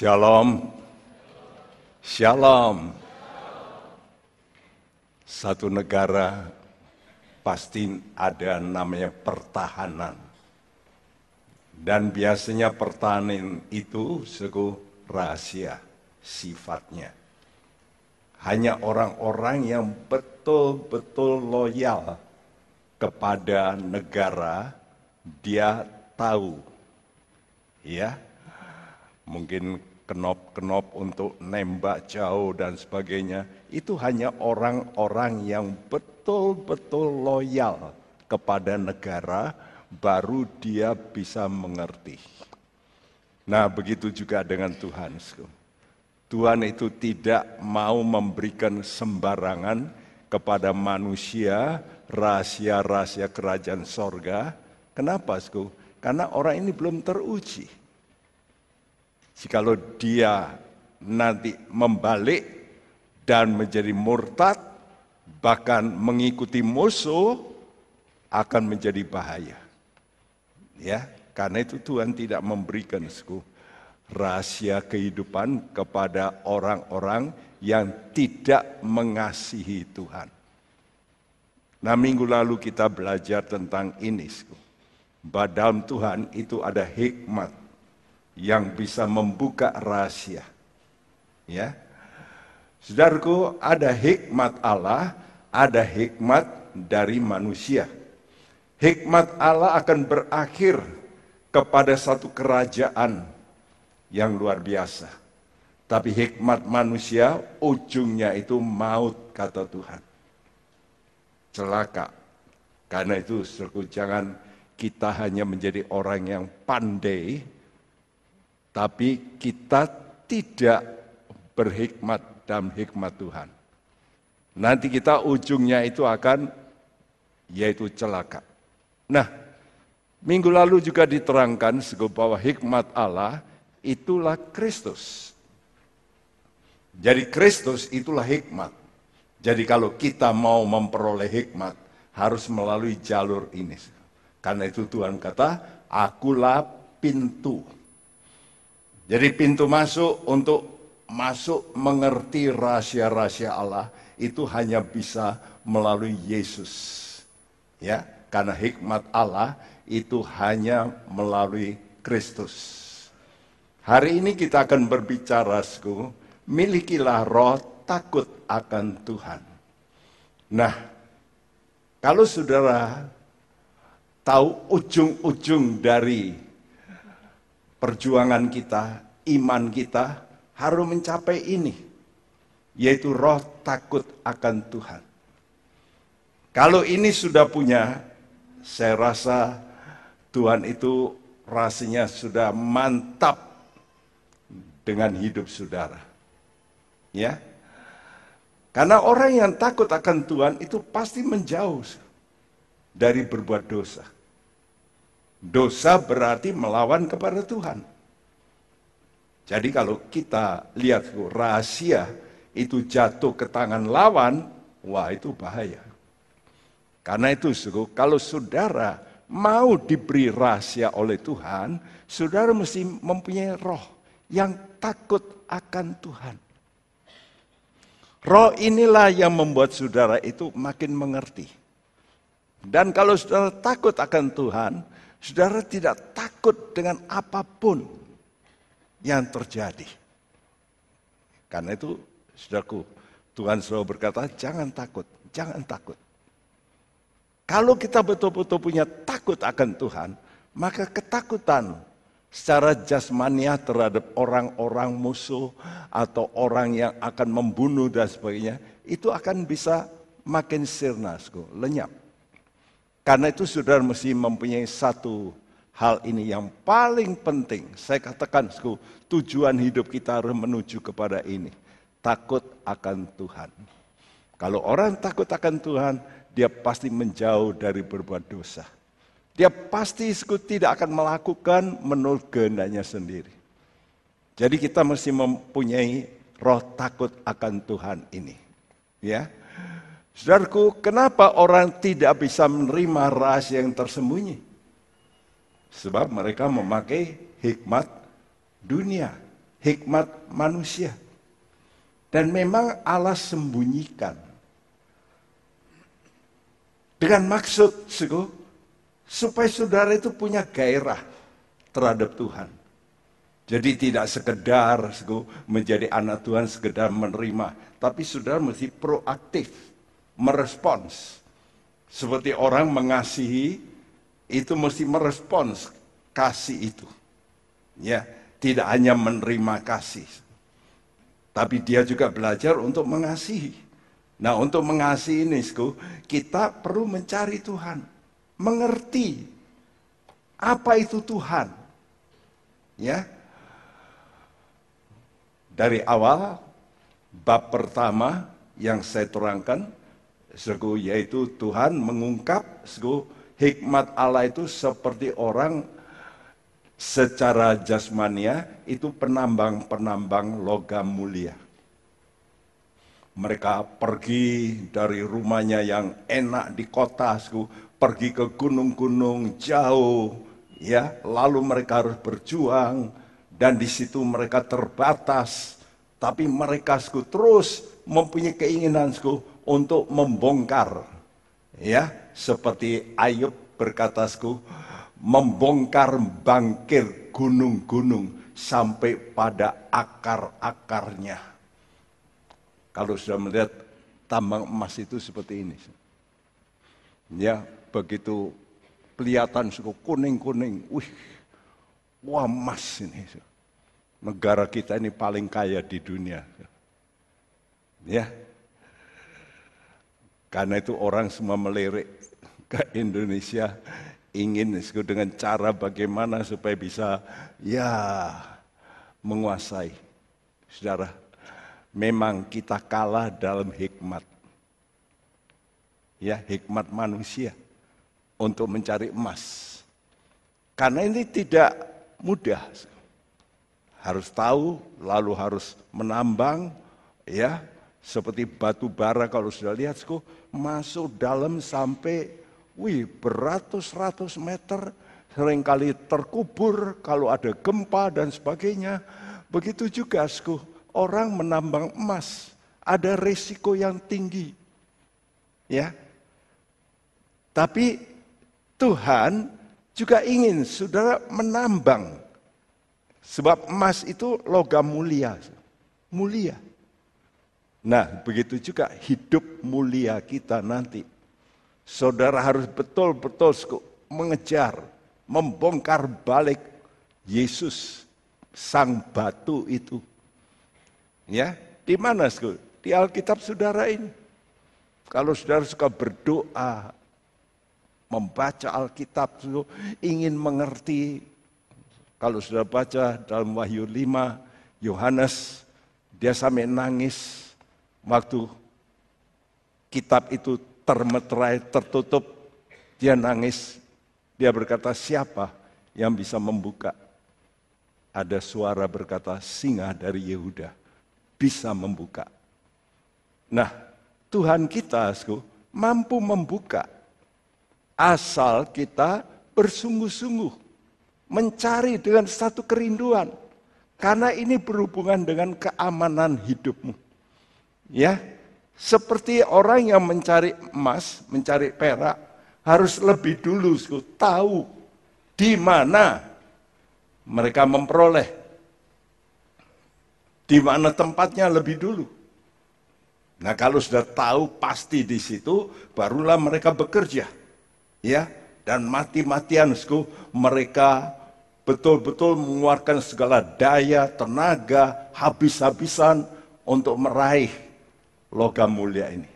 Shalom. Shalom. Satu negara pasti ada namanya pertahanan. Dan biasanya pertahanan itu segu rahasia sifatnya. Hanya orang-orang yang betul-betul loyal kepada negara, dia tahu. Ya, mungkin kenop-kenop untuk nembak jauh dan sebagainya, itu hanya orang-orang yang betul-betul loyal kepada negara, baru dia bisa mengerti. Nah, begitu juga dengan Tuhan. Tuhan itu tidak mau memberikan sembarangan kepada manusia rahasia-rahasia kerajaan sorga. Kenapa, Sku? Karena orang ini belum teruji. Jikalau dia nanti membalik dan menjadi murtad, bahkan mengikuti musuh, akan menjadi bahaya. Ya, karena itu Tuhan tidak memberikan suku rahasia kehidupan kepada orang-orang yang tidak mengasihi Tuhan. Nah minggu lalu kita belajar tentang ini. Bahwa dalam Tuhan itu ada hikmat yang bisa membuka rahasia. Ya. Saudaraku, ada hikmat Allah, ada hikmat dari manusia. Hikmat Allah akan berakhir kepada satu kerajaan yang luar biasa. Tapi hikmat manusia ujungnya itu maut kata Tuhan. Celaka. Karena itu jangan kita hanya menjadi orang yang pandai tapi kita tidak berhikmat dalam hikmat Tuhan. Nanti kita ujungnya itu akan yaitu celaka. Nah, minggu lalu juga diterangkan bahwa hikmat Allah itulah Kristus. Jadi Kristus itulah hikmat. Jadi kalau kita mau memperoleh hikmat harus melalui jalur ini. Karena itu Tuhan kata, akulah pintu. Jadi pintu masuk untuk masuk mengerti rahasia-rahasia Allah itu hanya bisa melalui Yesus. Ya, karena hikmat Allah itu hanya melalui Kristus. Hari ini kita akan berbicara, sku, milikilah roh takut akan Tuhan. Nah, kalau saudara tahu ujung-ujung dari perjuangan kita, iman kita harus mencapai ini, yaitu roh takut akan Tuhan. Kalau ini sudah punya, saya rasa Tuhan itu rasanya sudah mantap dengan hidup saudara. Ya. Karena orang yang takut akan Tuhan itu pasti menjauh dari berbuat dosa. Dosa berarti melawan kepada Tuhan. Jadi kalau kita lihat rahasia itu jatuh ke tangan lawan, wah itu bahaya. Karena itu kalau saudara mau diberi rahasia oleh Tuhan, saudara mesti mempunyai roh yang takut akan Tuhan. Roh inilah yang membuat saudara itu makin mengerti. Dan kalau saudara takut akan Tuhan, Saudara tidak takut dengan apa pun yang terjadi. Karena itu, saudaraku, Tuhan selalu berkata, jangan takut, jangan takut. Kalau kita betul-betul punya takut akan Tuhan, maka ketakutan secara jasmania terhadap orang-orang musuh atau orang yang akan membunuh dan sebagainya, itu akan bisa makin sirna, lenyap. Karena itu saudara mesti mempunyai satu hal ini yang paling penting. Saya katakan tujuan hidup kita harus menuju kepada ini. Takut akan Tuhan. Kalau orang takut akan Tuhan, dia pasti menjauh dari berbuat dosa. Dia pasti tidak akan melakukan menurut kehendaknya sendiri. Jadi kita mesti mempunyai roh takut akan Tuhan ini. Ya, Saudaraku, kenapa orang tidak bisa menerima rahasia yang tersembunyi? Sebab mereka memakai hikmat dunia. hikmat manusia. Dan memang Allah sembunyikan. Dengan maksud, supaya saudara itu punya gairah terhadap Tuhan. Jadi tidak sekedar menjadi anak Tuhan sekedar menerima, tapi saudara mesti proaktif, merespons. Seperti orang mengasihi itu mesti merespons kasih itu. Ya, tidak hanya menerima kasih. Tapi dia juga belajar untuk mengasihi. Nah, untuk mengasihi ini, kita perlu mencari Tuhan, mengerti apa itu Tuhan. Ya, dari awal, bab pertama yang saya terangkan, yaitu Tuhan mengungkap hikmat Allah itu seperti orang secara jasmania itu penambang-penambang logam mulia. Mereka pergi dari rumahnya yang enak di kota, pergi ke gunung-gunung jauh, ya, lalu mereka harus berjuang, dan di situ mereka terbatas, tapi mereka sku, terus mempunyai keinginan sku, untuk membongkar. Ya, seperti Ayub berkata sku, membongkar bangkir gunung-gunung sampai pada akar-akarnya. Kalau sudah melihat tambang emas itu seperti ini. Ya, begitu kelihatan suku kuning-kuning. Wih, wah emas ini negara kita ini paling kaya di dunia. Ya. Karena itu orang semua melirik ke Indonesia ingin dengan cara bagaimana supaya bisa ya menguasai. Saudara, memang kita kalah dalam hikmat. Ya, hikmat manusia untuk mencari emas. Karena ini tidak mudah harus tahu, lalu harus menambang, ya, seperti batu bara kalau sudah lihat, sku, masuk dalam sampai, wih, beratus-ratus meter, sering kali terkubur kalau ada gempa dan sebagainya. Begitu juga, sku, orang menambang emas, ada risiko yang tinggi, ya. Tapi Tuhan juga ingin saudara menambang Sebab emas itu logam mulia. Mulia. Nah, begitu juga hidup mulia kita nanti. Saudara harus betul-betul mengejar, membongkar balik Yesus sang batu itu. Ya, di mana Di Alkitab saudara ini. Kalau saudara suka berdoa, membaca Alkitab, ingin mengerti kalau sudah baca dalam Wahyu 5, Yohanes, dia sampai nangis waktu kitab itu termeterai, tertutup. Dia nangis, dia berkata, siapa yang bisa membuka? Ada suara berkata, singa dari Yehuda bisa membuka. Nah, Tuhan kita, mampu membuka. Asal kita bersungguh-sungguh mencari dengan satu kerinduan. Karena ini berhubungan dengan keamanan hidupmu. Ya, seperti orang yang mencari emas, mencari perak, harus lebih dulu tahu di mana mereka memperoleh. Di mana tempatnya lebih dulu. Nah, kalau sudah tahu pasti di situ, barulah mereka bekerja. Ya, dan mati-matian mereka betul-betul mengeluarkan segala daya, tenaga, habis-habisan untuk meraih logam mulia ini.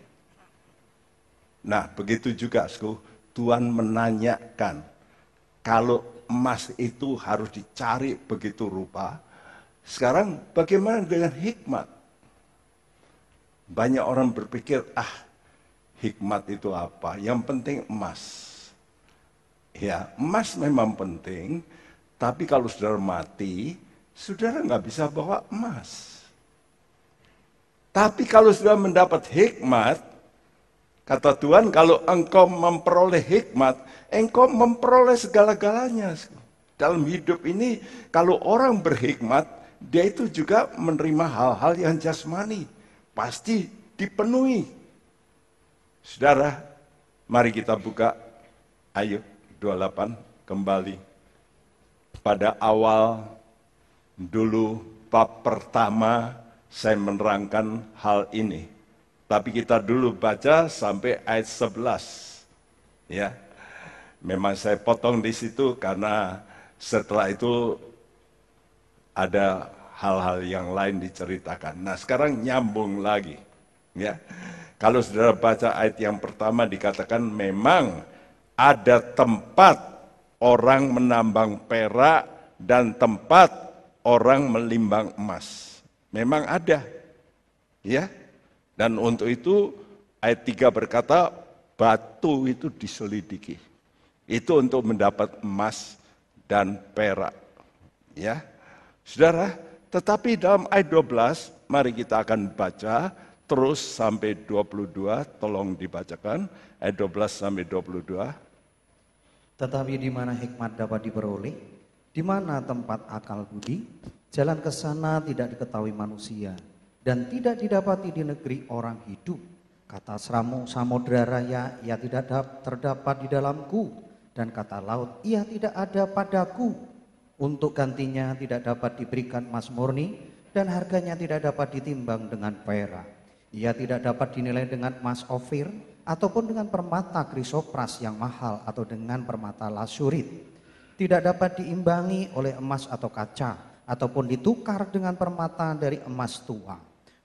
Nah, begitu juga, Sku, Tuhan menanyakan, kalau emas itu harus dicari begitu rupa, sekarang bagaimana dengan hikmat? Banyak orang berpikir, ah, hikmat itu apa? Yang penting emas. Ya, emas memang penting, tapi kalau saudara mati, saudara nggak bisa bawa emas. Tapi kalau sudah mendapat hikmat, kata Tuhan, kalau engkau memperoleh hikmat, engkau memperoleh segala-galanya. Dalam hidup ini, kalau orang berhikmat, dia itu juga menerima hal-hal yang jasmani. Pasti dipenuhi. Saudara, mari kita buka Ayub 28 kembali. Pada awal dulu bab pertama saya menerangkan hal ini. Tapi kita dulu baca sampai ayat 11. Ya. Memang saya potong di situ karena setelah itu ada hal-hal yang lain diceritakan. Nah sekarang nyambung lagi. ya. Kalau saudara baca ayat yang pertama dikatakan memang ada tempat orang menambang perak dan tempat orang melimbang emas. Memang ada. Ya. Dan untuk itu ayat 3 berkata batu itu diselidiki. Itu untuk mendapat emas dan perak. Ya. Saudara, tetapi dalam ayat 12, mari kita akan baca terus sampai 22, tolong dibacakan, ayat 12 sampai 22. Tetapi di mana hikmat dapat diperoleh, di mana tempat akal budi, jalan ke sana tidak diketahui manusia, dan tidak didapati di negeri orang hidup. Kata seramu samudra raya, ia tidak terdapat di dalamku, dan kata laut, ia tidak ada padaku. Untuk gantinya tidak dapat diberikan emas murni dan harganya tidak dapat ditimbang dengan perak. Ia tidak dapat dinilai dengan emas ofir ataupun dengan permata krisopras yang mahal atau dengan permata lasurit. Tidak dapat diimbangi oleh emas atau kaca ataupun ditukar dengan permata dari emas tua.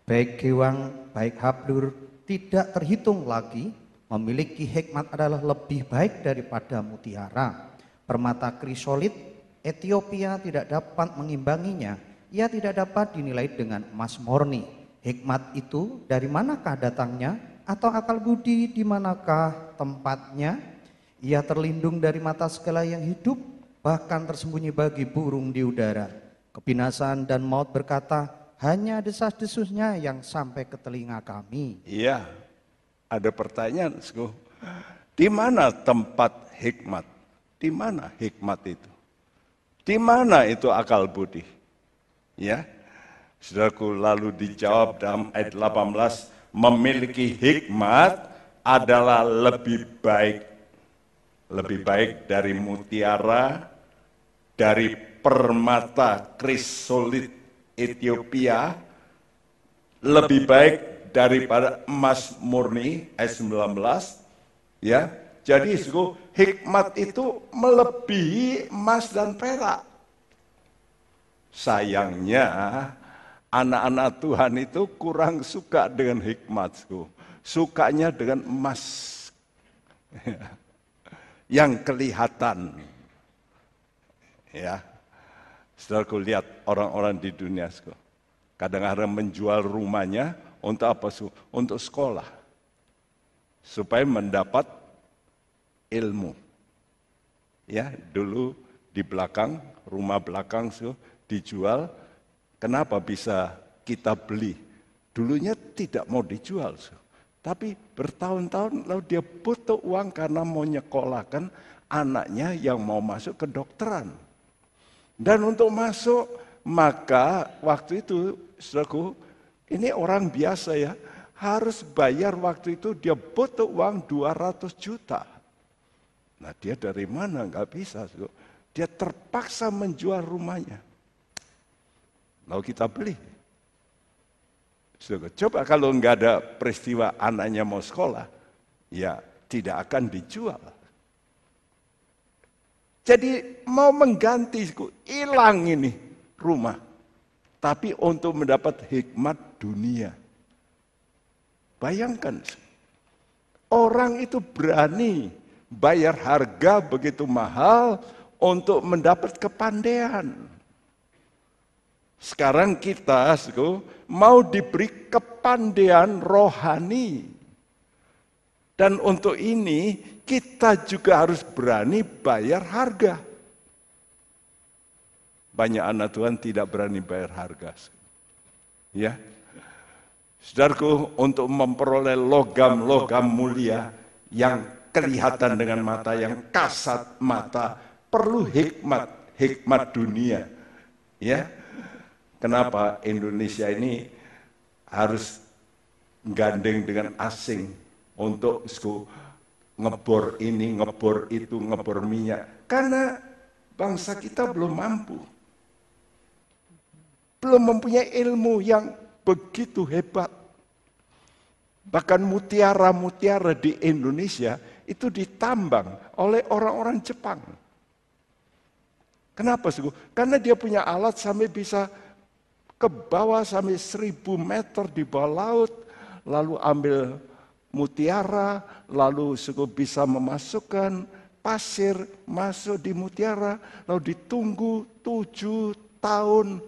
Baik gewang, baik hablur tidak terhitung lagi memiliki hikmat adalah lebih baik daripada mutiara. Permata krisolit Ethiopia tidak dapat mengimbanginya, ia tidak dapat dinilai dengan emas murni. Hikmat itu dari manakah datangnya atau akal budi di manakah tempatnya? Ia terlindung dari mata segala yang hidup, bahkan tersembunyi bagi burung di udara. Kebinasaan dan maut berkata, hanya desas-desusnya yang sampai ke telinga kami. Iya, ada pertanyaan, di mana tempat hikmat? Di mana hikmat itu? Di mana itu akal budi? Ya. Saudaraku lalu dijawab dalam ayat 18, memiliki hikmat adalah lebih baik lebih baik dari mutiara, dari permata krisolit Ethiopia, lebih baik daripada emas murni ayat 19, ya jadi hikmat itu melebihi emas dan perak. Sayangnya anak-anak Tuhan itu kurang suka dengan hikmat. Sukanya dengan emas. Yang kelihatan. Ya. Saudaraku lihat orang-orang di dunia. Kadang-kadang menjual rumahnya untuk apa? Untuk sekolah. Supaya mendapat ilmu. Ya, dulu di belakang, rumah belakang so, dijual. Kenapa bisa kita beli? Dulunya tidak mau dijual. So. Tapi bertahun-tahun lalu dia butuh uang karena mau nyekolahkan anaknya yang mau masuk ke dokteran. Dan untuk masuk, maka waktu itu, saudaraku, ini orang biasa ya, harus bayar waktu itu dia butuh uang 200 juta. Nah dia dari mana? Nggak bisa. Dia terpaksa menjual rumahnya. Lalu kita beli. Coba kalau nggak ada peristiwa anaknya mau sekolah, ya tidak akan dijual. Jadi mau mengganti, hilang ini rumah. Tapi untuk mendapat hikmat dunia. Bayangkan, orang itu berani bayar harga begitu mahal untuk mendapat kepandaian. Sekarang kita mau diberi kepandaian rohani. Dan untuk ini kita juga harus berani bayar harga. Banyak anak Tuhan tidak berani bayar harga. Ya. Saudaraku, untuk memperoleh logam-logam mulia yang kelihatan dengan mata yang kasat mata, perlu hikmat, hikmat dunia. Ya. kenapa Indonesia ini harus gandeng dengan asing untuk ngebor ini, ngebor itu, ngebor minyak. Karena bangsa kita belum mampu. Belum mempunyai ilmu yang begitu hebat. Bahkan mutiara-mutiara di Indonesia itu ditambang oleh orang-orang Jepang. Kenapa sih? Karena dia punya alat sampai bisa ke bawah sampai seribu meter di bawah laut, lalu ambil mutiara, lalu suku bisa memasukkan pasir masuk di mutiara, lalu ditunggu tujuh tahun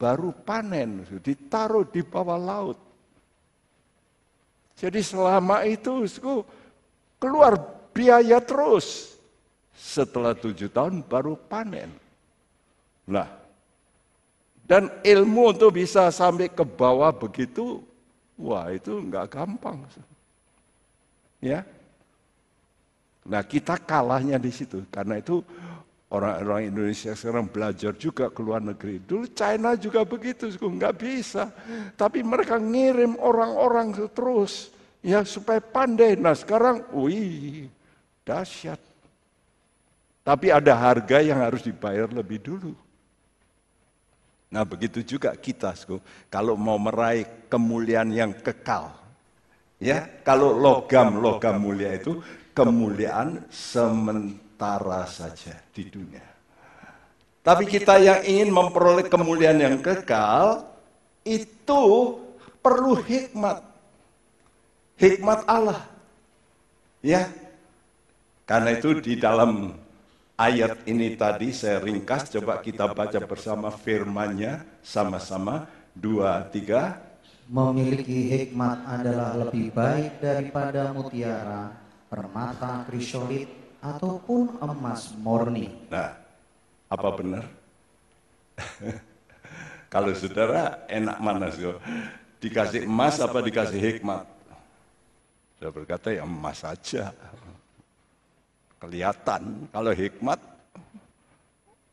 baru panen, ditaruh di bawah laut. Jadi selama itu suku keluar biaya terus. Setelah tujuh tahun baru panen. Nah, dan ilmu untuk bisa sampai ke bawah begitu, wah itu nggak gampang. Ya. Nah kita kalahnya di situ. Karena itu orang-orang Indonesia sekarang belajar juga ke luar negeri. Dulu China juga begitu, nggak bisa. Tapi mereka ngirim orang-orang terus ya supaya pandai. Nah sekarang, wih, dahsyat. Tapi ada harga yang harus dibayar lebih dulu. Nah begitu juga kita, kalau mau meraih kemuliaan yang kekal, Ya, kalau logam logam mulia itu kemuliaan sementara saja di dunia. Tapi kita yang ingin memperoleh kemuliaan yang kekal itu perlu hikmat. Hikmat Allah. Ya. Karena itu di dalam ayat ini tadi saya ringkas coba kita baca bersama firmannya sama-sama dua tiga memiliki hikmat adalah lebih baik daripada mutiara, permata krisolit, ataupun emas murni. Nah, apa benar? Kalau saudara enak mana sih? Dikasih emas apa dikasih hikmat? Saya berkata ya emas saja. Kelihatan kalau hikmat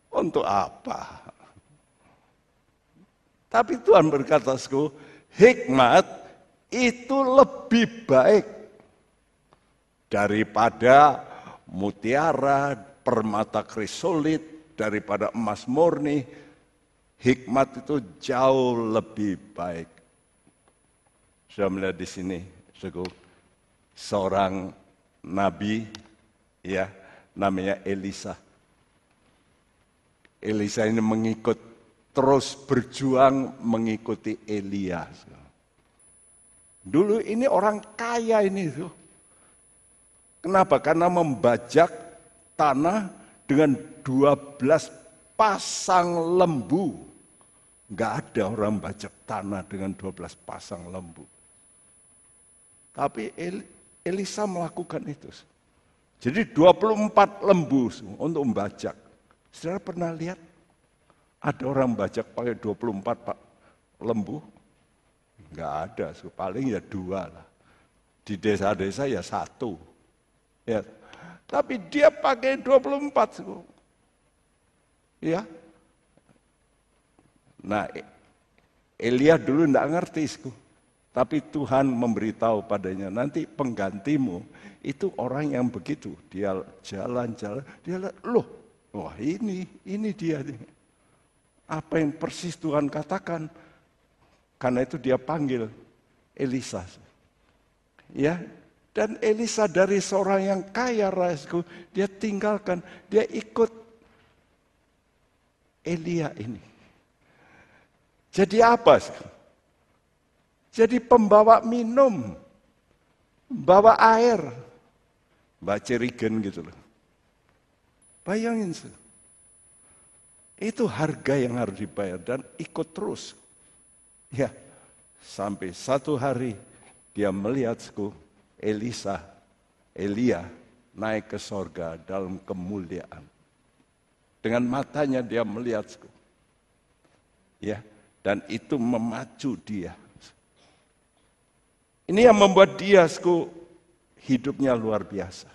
untuk apa? Tapi Tuhan berkata, hikmat itu lebih baik daripada mutiara, permata krisolit, daripada emas murni. Hikmat itu jauh lebih baik. Saya melihat di sini, seorang nabi, ya, namanya Elisa. Elisa ini mengikut terus berjuang mengikuti Elia. Dulu ini orang kaya ini. Kenapa? Karena membajak tanah dengan 12 pasang lembu. Enggak ada orang bajak tanah dengan 12 pasang lembu. Tapi Elisa melakukan itu. Jadi 24 lembu untuk membajak. Saudara pernah lihat? Ada orang bajak pakai 24 pak lembu? Enggak ada, so, paling ya dua lah. Di desa-desa ya satu. Ya. Tapi dia pakai 24. So. Ya. Nah, Elia dulu enggak ngerti. So. Tapi Tuhan memberitahu padanya, nanti penggantimu itu orang yang begitu. Dia jalan-jalan, dia lihat, loh, wah ini, ini dia. Nih apa yang persis Tuhan katakan. Karena itu dia panggil Elisa. Ya, dan Elisa dari seorang yang kaya rasku, dia tinggalkan, dia ikut Elia ini. Jadi apa? Jadi pembawa minum, bawa air, baca rigen gitu loh. Bayangin sih. Itu harga yang harus dibayar dan ikut terus. Ya, sampai satu hari dia melihatku Elisa, Elia naik ke sorga dalam kemuliaan. Dengan matanya dia melihatku. Ya, dan itu memacu dia. Ini yang membuat dia hidupnya luar biasa.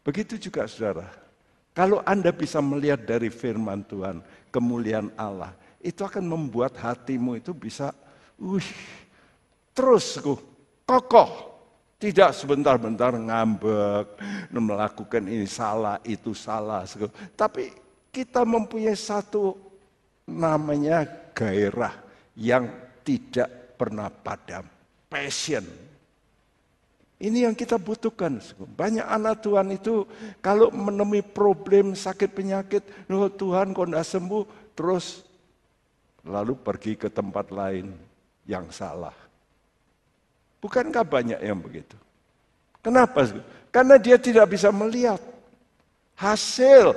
Begitu juga saudara. Kalau Anda bisa melihat dari firman Tuhan, kemuliaan Allah, itu akan membuat hatimu itu bisa, wih, terus kokoh. Tidak sebentar-bentar ngambek, melakukan ini salah, itu salah. Tapi kita mempunyai satu namanya gairah yang tidak pernah padam. Passion. Ini yang kita butuhkan. Banyak anak Tuhan itu kalau menemui problem sakit penyakit, oh Tuhan kok tidak sembuh, terus lalu pergi ke tempat lain yang salah. Bukankah banyak yang begitu? Kenapa? Karena dia tidak bisa melihat hasil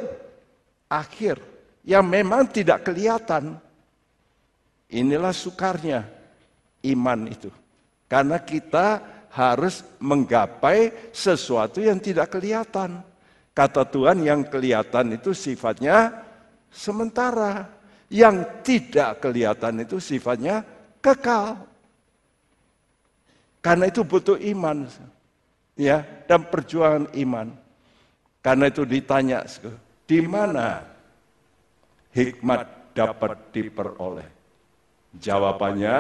akhir yang memang tidak kelihatan. Inilah sukarnya iman itu. Karena kita harus menggapai sesuatu yang tidak kelihatan. Kata Tuhan yang kelihatan itu sifatnya sementara. Yang tidak kelihatan itu sifatnya kekal. Karena itu butuh iman. Ya, dan perjuangan iman. Karena itu ditanya, di mana hikmat dapat diperoleh? Jawabannya,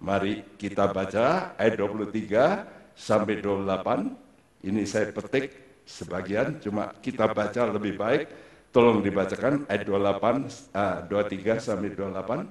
mari kita baca ayat 23 sampai 28. Ini saya petik sebagian, cuma kita baca lebih baik. Tolong dibacakan ayat 28, uh, 23 sampai 28.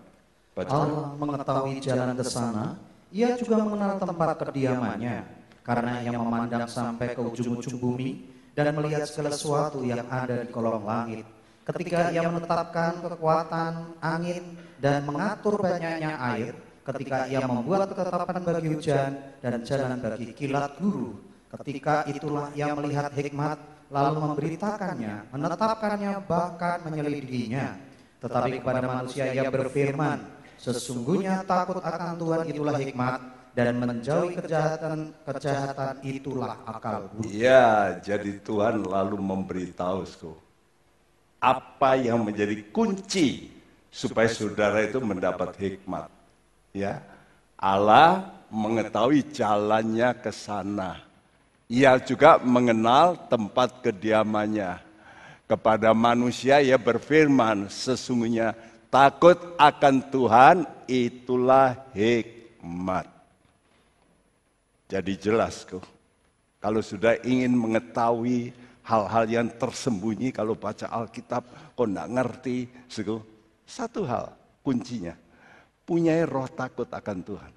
Baca. Allah mengetahui jalan ke sana, ia juga mengenal tempat kediamannya, karena ia memandang sampai ke ujung-ujung bumi dan melihat segala sesuatu yang ada di kolong langit. Ketika ia menetapkan kekuatan angin dan mengatur banyaknya air, ketika ia membuat ketetapan bagi hujan dan jalan bagi kilat guru, ketika itulah ia melihat hikmat lalu memberitakannya, menetapkannya bahkan menyelidikinya. Tetapi kepada manusia ia berfirman, Sesungguhnya takut akan Tuhan itulah hikmat dan menjauhi kejahatan kejahatan itulah akal budi. Ya, jadi Tuhan lalu memberitahu apa yang menjadi kunci supaya saudara itu mendapat hikmat. Ya, Allah mengetahui jalannya ke sana. Ia juga mengenal tempat kediamannya. Kepada manusia ia berfirman, sesungguhnya Takut akan Tuhan itulah hikmat. Jadi jelas kok. Kalau sudah ingin mengetahui hal-hal yang tersembunyi kalau baca Alkitab kok tidak ngerti. Satu hal kuncinya. Punya roh takut akan Tuhan.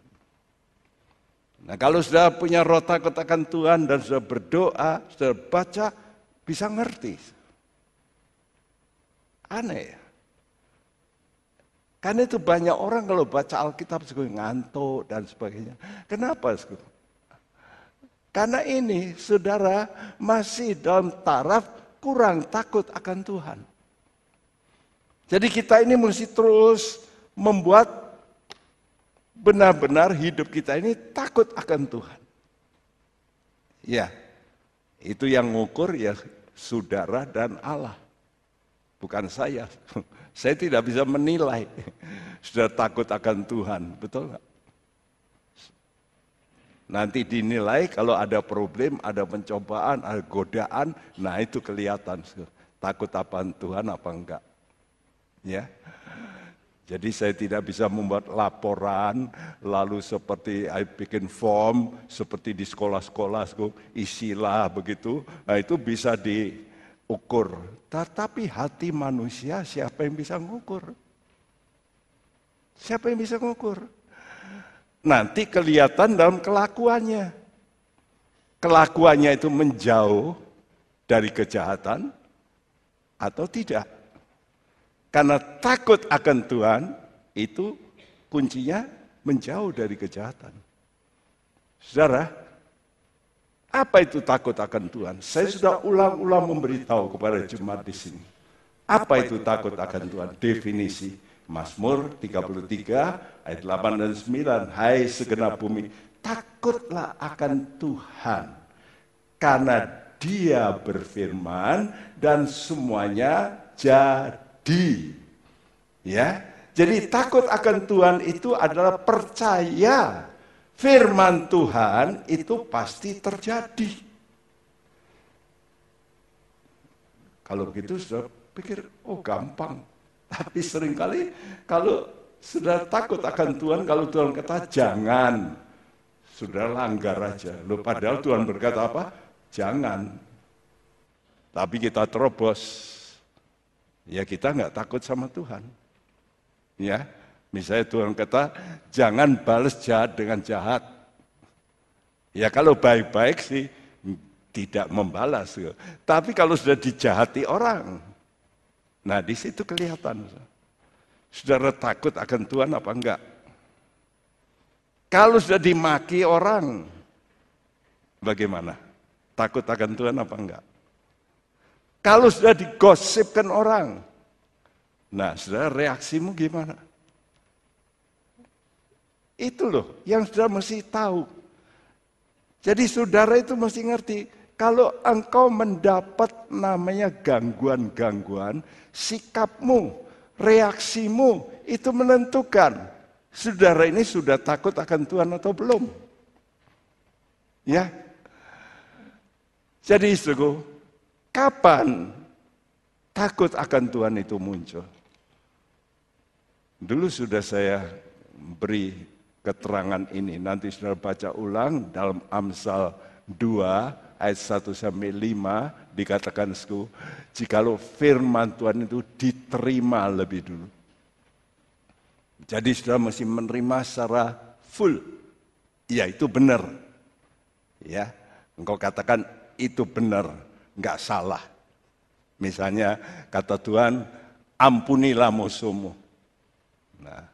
Nah kalau sudah punya roh takut akan Tuhan dan sudah berdoa, sudah baca, bisa ngerti. Aneh ya. Karena itu banyak orang kalau baca Alkitab juga ngantuk dan sebagainya. Kenapa? Karena ini saudara masih dalam taraf kurang takut akan Tuhan. Jadi kita ini mesti terus membuat benar-benar hidup kita ini takut akan Tuhan. Ya, itu yang ngukur ya saudara dan Allah. Bukan saya. Saya tidak bisa menilai. Sudah takut akan Tuhan, betul nggak? Nanti dinilai kalau ada problem, ada pencobaan, ada godaan, nah itu kelihatan takut apa Tuhan apa enggak. Ya. Jadi saya tidak bisa membuat laporan, lalu seperti saya bikin form, seperti di sekolah-sekolah, isilah begitu. Nah itu bisa di ukur. Tetapi hati manusia siapa yang bisa ngukur? Siapa yang bisa ngukur? Nanti kelihatan dalam kelakuannya. Kelakuannya itu menjauh dari kejahatan atau tidak. Karena takut akan Tuhan itu kuncinya menjauh dari kejahatan. Saudara, apa itu takut akan Tuhan? Saya sudah ulang-ulang memberitahu kepada jemaat di sini. Apa itu takut akan Tuhan? Definisi Mazmur 33 ayat 8 dan 9. Hai segenap bumi, takutlah akan Tuhan. Karena dia berfirman dan semuanya jadi. Ya, jadi takut akan Tuhan itu adalah percaya firman Tuhan itu pasti terjadi. Kalau begitu sudah pikir, oh gampang. Tapi sering kali kalau sudah takut akan Tuhan, kalau Tuhan kata jangan, sudah langgar aja. Loh, padahal Tuhan berkata apa? Jangan. Tapi kita terobos. Ya kita nggak takut sama Tuhan. Ya, misalnya Tuhan kata jangan balas jahat dengan jahat. Ya kalau baik-baik sih tidak membalas. Tapi kalau sudah dijahati orang, nah di situ kelihatan. Saudara takut akan Tuhan apa enggak? Kalau sudah dimaki orang, bagaimana? Takut akan Tuhan apa enggak? Kalau sudah digosipkan orang, nah saudara reaksimu gimana? Itu loh yang saudara mesti tahu. Jadi saudara itu mesti ngerti, kalau engkau mendapat namanya gangguan-gangguan, sikapmu, reaksimu itu menentukan saudara ini sudah takut akan Tuhan atau belum. Ya. Jadi istriku, kapan takut akan Tuhan itu muncul? Dulu sudah saya beri keterangan ini. Nanti saudara baca ulang dalam Amsal 2 ayat 1 sampai 5 dikatakan suku, jikalau firman Tuhan itu diterima lebih dulu. Jadi sudah mesti menerima secara full. Ya itu benar. Ya, engkau katakan itu benar, nggak salah. Misalnya kata Tuhan, ampunilah musuhmu. Nah,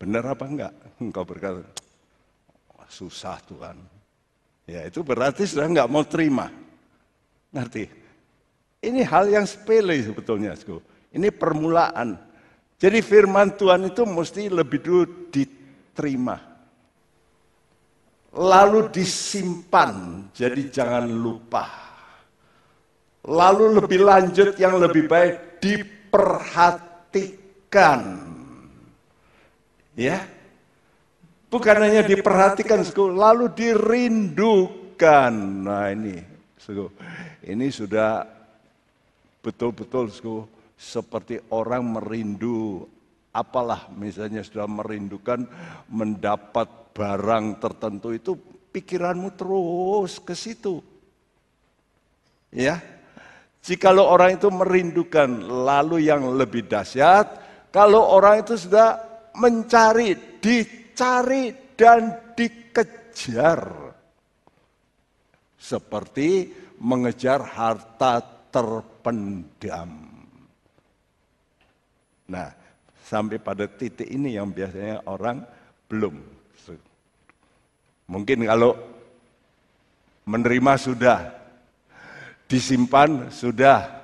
benar apa enggak? Engkau berkata, susah Tuhan, Ya itu berarti sudah nggak mau terima. Ngerti? Ini hal yang sepele sebetulnya. Ini permulaan. Jadi firman Tuhan itu mesti lebih dulu diterima. Lalu disimpan, jadi jangan lupa. Lalu lebih lanjut yang lebih baik diperhatikan. Ya, Bukan hanya diperhatikan, lalu dirindukan. Nah ini, ini sudah betul-betul seperti orang merindu apalah misalnya sudah merindukan mendapat barang tertentu itu pikiranmu terus ke situ. Ya. Jikalau orang itu merindukan lalu yang lebih dahsyat, kalau orang itu sudah mencari di dicari dan dikejar. Seperti mengejar harta terpendam. Nah, sampai pada titik ini yang biasanya orang belum. Mungkin kalau menerima sudah, disimpan sudah.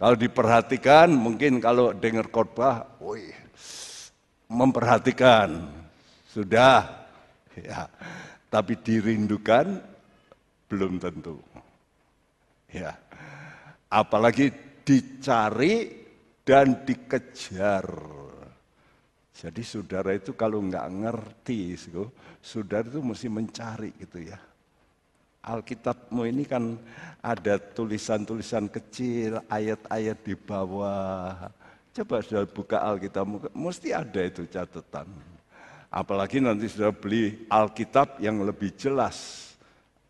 Kalau diperhatikan, mungkin kalau dengar khotbah, wih, memperhatikan. Sudah, ya. Tapi dirindukan belum tentu. Ya. Apalagi dicari dan dikejar. Jadi saudara itu kalau nggak ngerti, saudara itu mesti mencari gitu ya. Alkitabmu ini kan ada tulisan-tulisan kecil, ayat-ayat di bawah. Coba sudah buka Alkitabmu, mesti ada itu catatan. Apalagi nanti sudah beli Alkitab yang lebih jelas.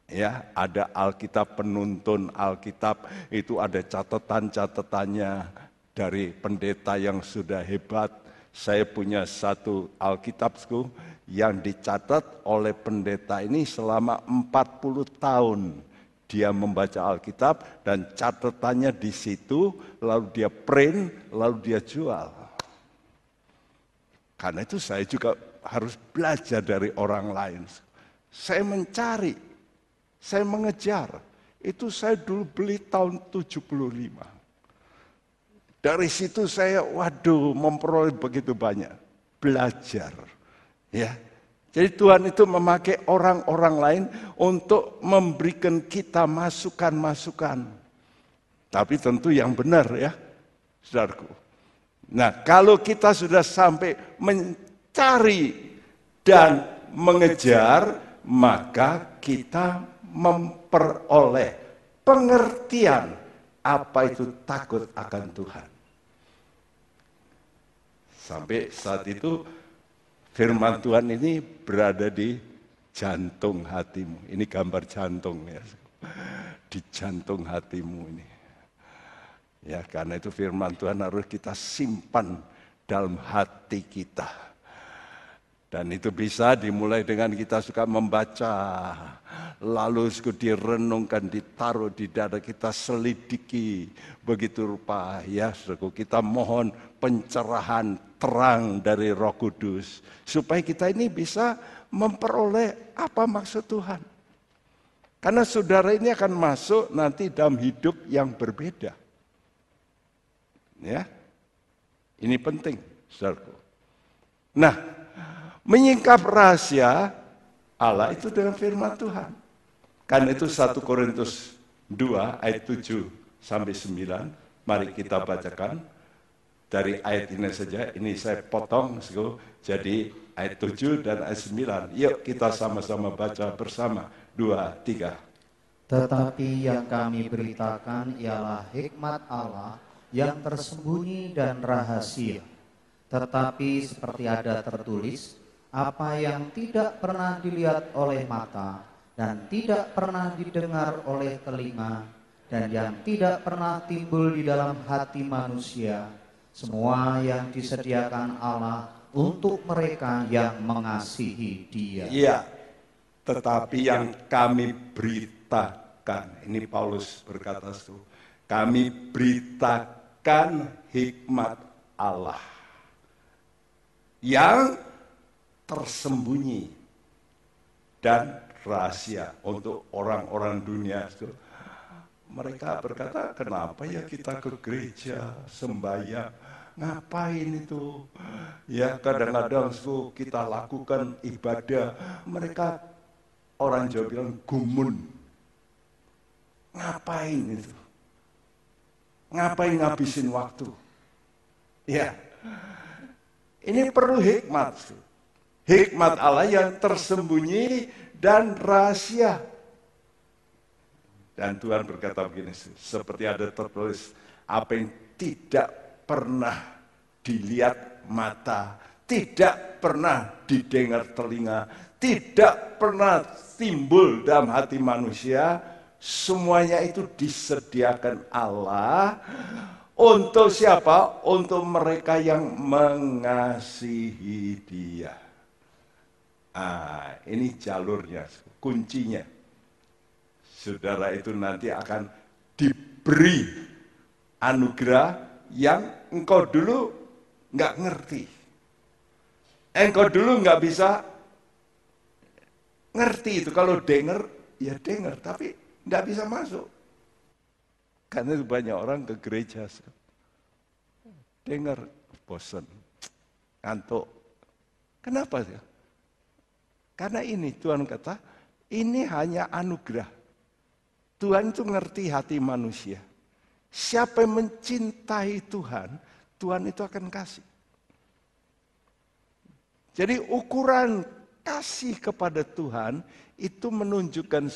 Ya, ada Alkitab penuntun Alkitab itu ada catatan-catatannya dari pendeta yang sudah hebat. Saya punya satu Alkitabku yang dicatat oleh pendeta ini selama 40 tahun dia membaca Alkitab dan catatannya di situ, lalu dia print, lalu dia jual. Karena itu saya juga harus belajar dari orang lain. Saya mencari, saya mengejar. Itu saya dulu beli tahun 75. Dari situ saya, waduh, memperoleh begitu banyak. Belajar. Ya, jadi Tuhan itu memakai orang-orang lain untuk memberikan kita masukan-masukan. Tapi tentu yang benar ya, saudaraku. Nah, kalau kita sudah sampai cari dan mengejar, maka kita memperoleh pengertian apa itu takut akan Tuhan. Sampai saat itu firman Tuhan ini berada di jantung hatimu. Ini gambar jantung ya. Di jantung hatimu ini. Ya, karena itu firman Tuhan harus kita simpan dalam hati kita. Dan itu bisa dimulai dengan kita suka membaca, lalu direnungkan, ditaruh di dada kita selidiki. Begitu rupa ya, suku kita mohon pencerahan terang dari roh kudus. Supaya kita ini bisa memperoleh apa maksud Tuhan. Karena saudara ini akan masuk nanti dalam hidup yang berbeda. Ya. Ini penting, saudaraku. Nah, menyingkap rahasia Allah itu dengan firman Tuhan. Kan itu 1 Korintus 2 ayat 7 sampai 9. Mari kita bacakan dari ayat ini saja. Ini saya potong jadi ayat 7 dan ayat 9. Yuk kita sama-sama baca bersama. Dua, tiga. Tetapi yang kami beritakan ialah hikmat Allah yang tersembunyi dan rahasia. Tetapi seperti ada tertulis, apa yang tidak pernah dilihat oleh mata dan tidak pernah didengar oleh telinga dan yang tidak pernah timbul di dalam hati manusia, semua yang disediakan Allah untuk mereka yang mengasihi Dia. Iya, tetapi yang kami beritakan, ini Paulus berkata itu, kami beritakan akan hikmat Allah yang tersembunyi dan rahasia untuk orang-orang dunia itu. Mereka berkata, kenapa ya kita ke gereja, sembahyang, ngapain itu? Ya kadang-kadang kita lakukan ibadah, mereka orang Jawa bilang gumun. Ngapain itu? Ngapain ngabisin waktu? Ya. Ini perlu hikmat. Hikmat Allah yang tersembunyi dan rahasia. Dan Tuhan berkata begini, seperti ada tertulis, apa yang tidak pernah dilihat mata, tidak pernah didengar telinga, tidak pernah timbul dalam hati manusia, Semuanya itu disediakan Allah untuk siapa? Untuk mereka yang mengasihi Dia. Ah, ini jalurnya, kuncinya. Saudara itu nanti akan diberi anugerah yang engkau dulu nggak ngerti. Engkau dulu nggak bisa ngerti itu. Kalau denger, ya denger. Tapi Nggak bisa masuk. Karena banyak orang ke gereja. Dengar, bosan, ngantuk. Kenapa sih? Karena ini Tuhan kata, ini hanya anugerah. Tuhan itu ngerti hati manusia. Siapa yang mencintai Tuhan, Tuhan itu akan kasih. Jadi ukuran kasih kepada Tuhan itu menunjukkan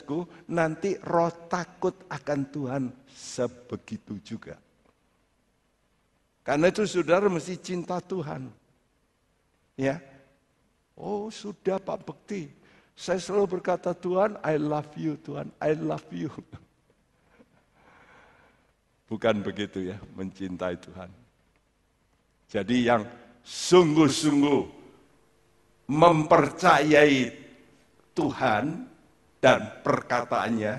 nanti roh takut akan Tuhan sebegitu juga. Karena itu saudara mesti cinta Tuhan. Ya. Oh sudah Pak Bekti. Saya selalu berkata Tuhan I love you Tuhan. I love you. Bukan begitu ya mencintai Tuhan. Jadi yang sungguh-sungguh mempercayai Tuhan dan perkataannya,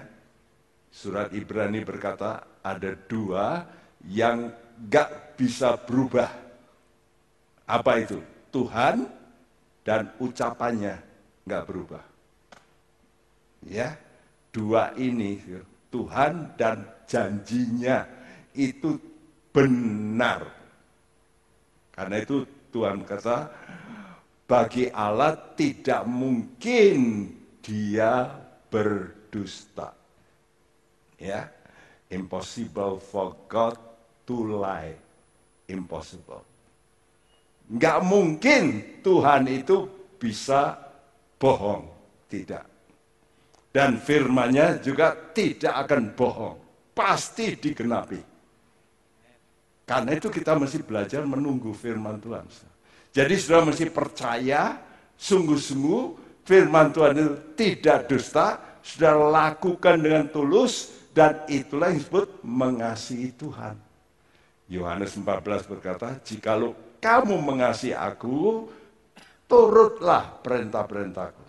surat Ibrani berkata ada dua yang gak bisa berubah. Apa itu? Tuhan dan ucapannya gak berubah. Ya, dua ini Tuhan dan janjinya itu benar. Karena itu Tuhan kata, bagi Allah tidak mungkin dia berdusta. Ya, impossible for God to lie. Impossible. Enggak mungkin Tuhan itu bisa bohong. Tidak. Dan firmannya juga tidak akan bohong. Pasti digenapi. Karena itu kita mesti belajar menunggu firman Tuhan. Jadi sudah mesti percaya, sungguh-sungguh firman Tuhan itu tidak dusta, sudah lakukan dengan tulus, dan itulah yang disebut mengasihi Tuhan. Yohanes 14 berkata, jikalau kamu mengasihi aku, turutlah perintah-perintahku.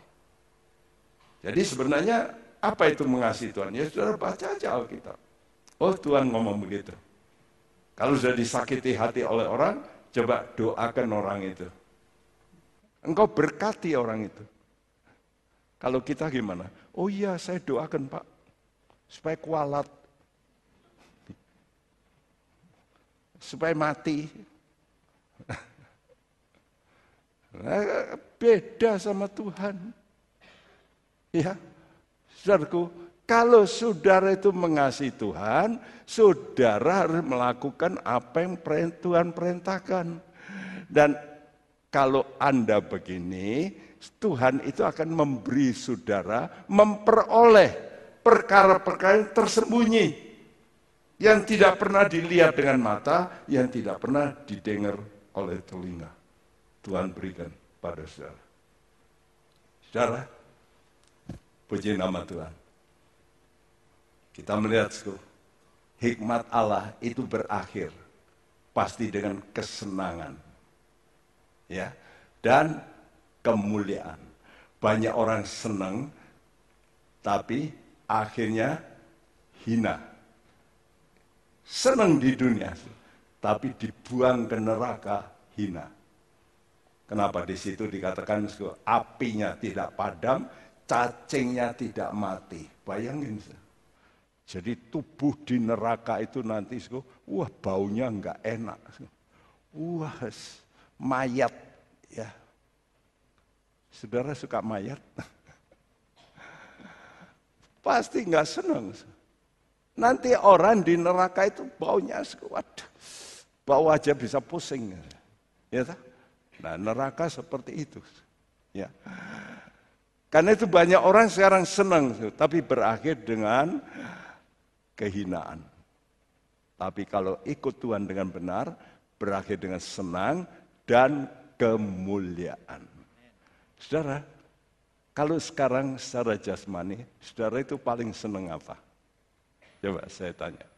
Jadi sebenarnya apa itu mengasihi Tuhan? Ya sudah baca aja Alkitab. Oh Tuhan ngomong begitu. Kalau sudah disakiti hati oleh orang, coba doakan orang itu. Engkau berkati orang itu. Kalau kita gimana? Oh iya saya doakan Pak. Supaya kualat. Supaya mati. Nah, beda sama Tuhan. Ya, saudaraku, kalau saudara itu mengasihi Tuhan, saudara harus melakukan apa yang Tuhan perintahkan. Dan kalau Anda begini, Tuhan itu akan memberi saudara memperoleh perkara-perkara yang tersembunyi yang tidak pernah dilihat dengan mata, yang tidak pernah didengar oleh telinga. Tuhan berikan pada saudara. Saudara, puji nama Tuhan. Kita melihat hikmat Allah itu berakhir pasti dengan kesenangan. Ya, dan kemuliaan. Banyak orang senang tapi akhirnya hina. Senang di dunia tapi dibuang ke neraka hina. Kenapa di situ dikatakan apinya tidak padam, cacingnya tidak mati. Bayangin. Jadi tubuh di neraka itu nanti, wah baunya enggak enak. Wah mayat ya. Saudara suka mayat? Pasti enggak senang. Nanti orang di neraka itu baunya, waduh, bau aja bisa pusing. Ya tak? Nah, neraka seperti itu. Ya. Karena itu banyak orang sekarang senang, tapi berakhir dengan kehinaan. Tapi kalau ikut Tuhan dengan benar, berakhir dengan senang dan kemuliaan. Saudara, kalau sekarang secara jasmani, saudara itu paling senang apa? Coba saya tanya.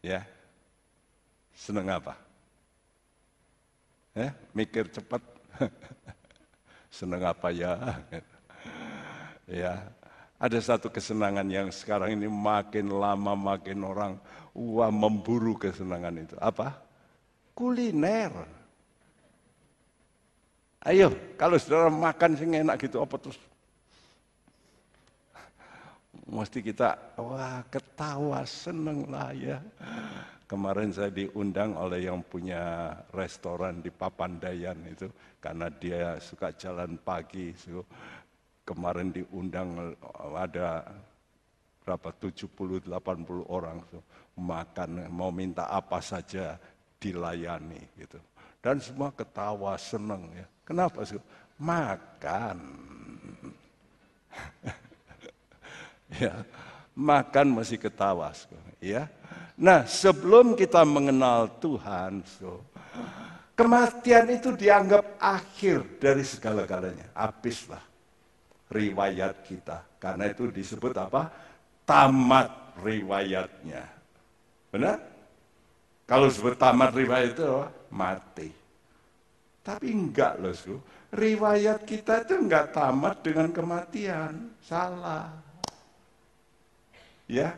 Ya, senang apa? Eh, mikir cepat. Senang apa ya? ya, ada satu kesenangan yang sekarang ini makin lama makin orang wah memburu kesenangan itu. Apa? Kuliner. Ayo, kalau saudara makan sih enak gitu, apa terus? Mesti kita, wah ketawa, seneng lah ya. Kemarin saya diundang oleh yang punya restoran di Papandayan itu karena dia suka jalan pagi. So, kemarin diundang ada berapa 70 80 orang so, makan mau minta apa saja dilayani gitu. Dan semua ketawa seneng ya. Kenapa sih? Makan. ya, makan masih ketawa. Ya, Nah, sebelum kita mengenal Tuhan, so, kematian itu dianggap akhir dari segala-galanya. Habislah riwayat kita. Karena itu disebut apa? Tamat riwayatnya. Benar? Kalau sebut tamat riwayat itu apa? mati. Tapi enggak loh, su. Riwayat kita itu enggak tamat dengan kematian. Salah. Ya,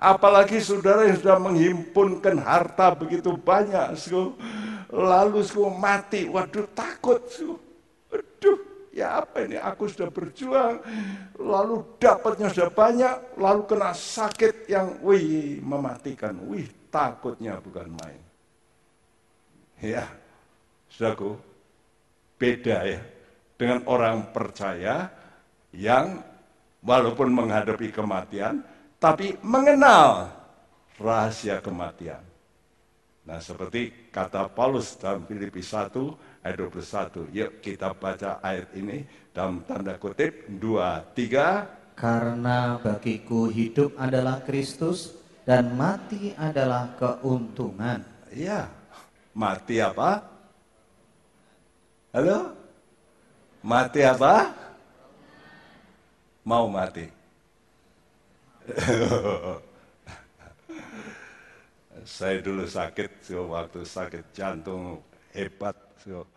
Apalagi saudara yang sudah menghimpunkan harta begitu banyak, so, lalu so, mati, waduh takut, so. waduh ya apa ini? Aku sudah berjuang, lalu dapatnya sudah banyak, lalu kena sakit yang wih mematikan, wih takutnya bukan main. Ya, saudaraku, beda ya dengan orang percaya yang walaupun menghadapi kematian, tapi mengenal rahasia kematian. Nah seperti kata Paulus dalam Filipi 1 ayat 21. Yuk kita baca ayat ini dalam tanda kutip 2, 3. Karena bagiku hidup adalah Kristus dan mati adalah keuntungan. Iya, mati apa? Halo? Mati apa? Mau mati. Saya dulu sakit, so, waktu sakit jantung hebat. So.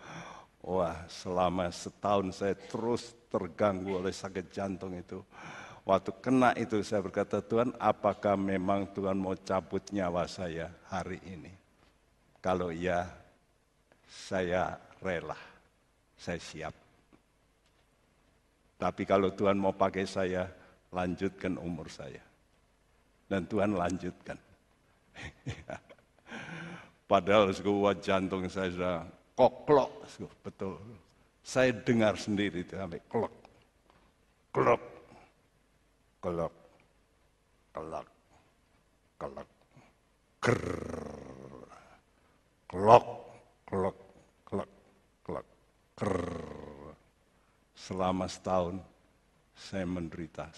Wah, selama setahun saya terus terganggu oleh sakit jantung itu. Waktu kena itu saya berkata, Tuhan apakah memang Tuhan mau cabut nyawa saya hari ini? Kalau iya, saya rela, saya siap. Tapi kalau Tuhan mau pakai saya, lanjutkan umur saya. Dan Tuhan lanjutkan. Padahal sekuat jantung saya sudah koklok, betul. Saya dengar sendiri itu sampai klok, klok, klok, klok, klok, ker, klok, klok, klok, klok, ker. Selama setahun saya menderita.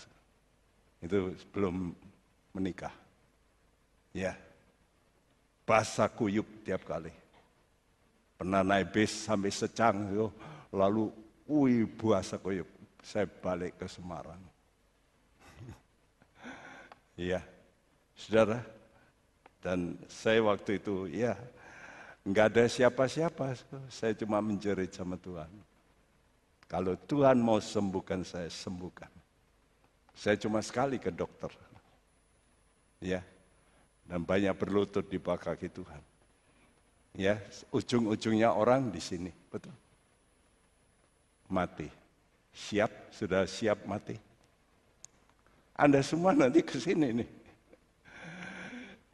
Itu sebelum menikah. Ya, basah kuyup tiap kali. Pernah naik bis sampai secang, yo, lalu wih basah kuyup. Saya balik ke Semarang. Iya, saudara. Dan saya waktu itu, ya, nggak ada siapa-siapa. Saya cuma menjerit sama Tuhan. Kalau Tuhan mau sembuhkan saya, sembuhkan. Saya cuma sekali ke dokter. Ya, dan banyak berlutut di kaki Tuhan. Ya, ujung-ujungnya orang di sini, betul. Mati. Siap, sudah siap mati. Anda semua nanti ke sini nih.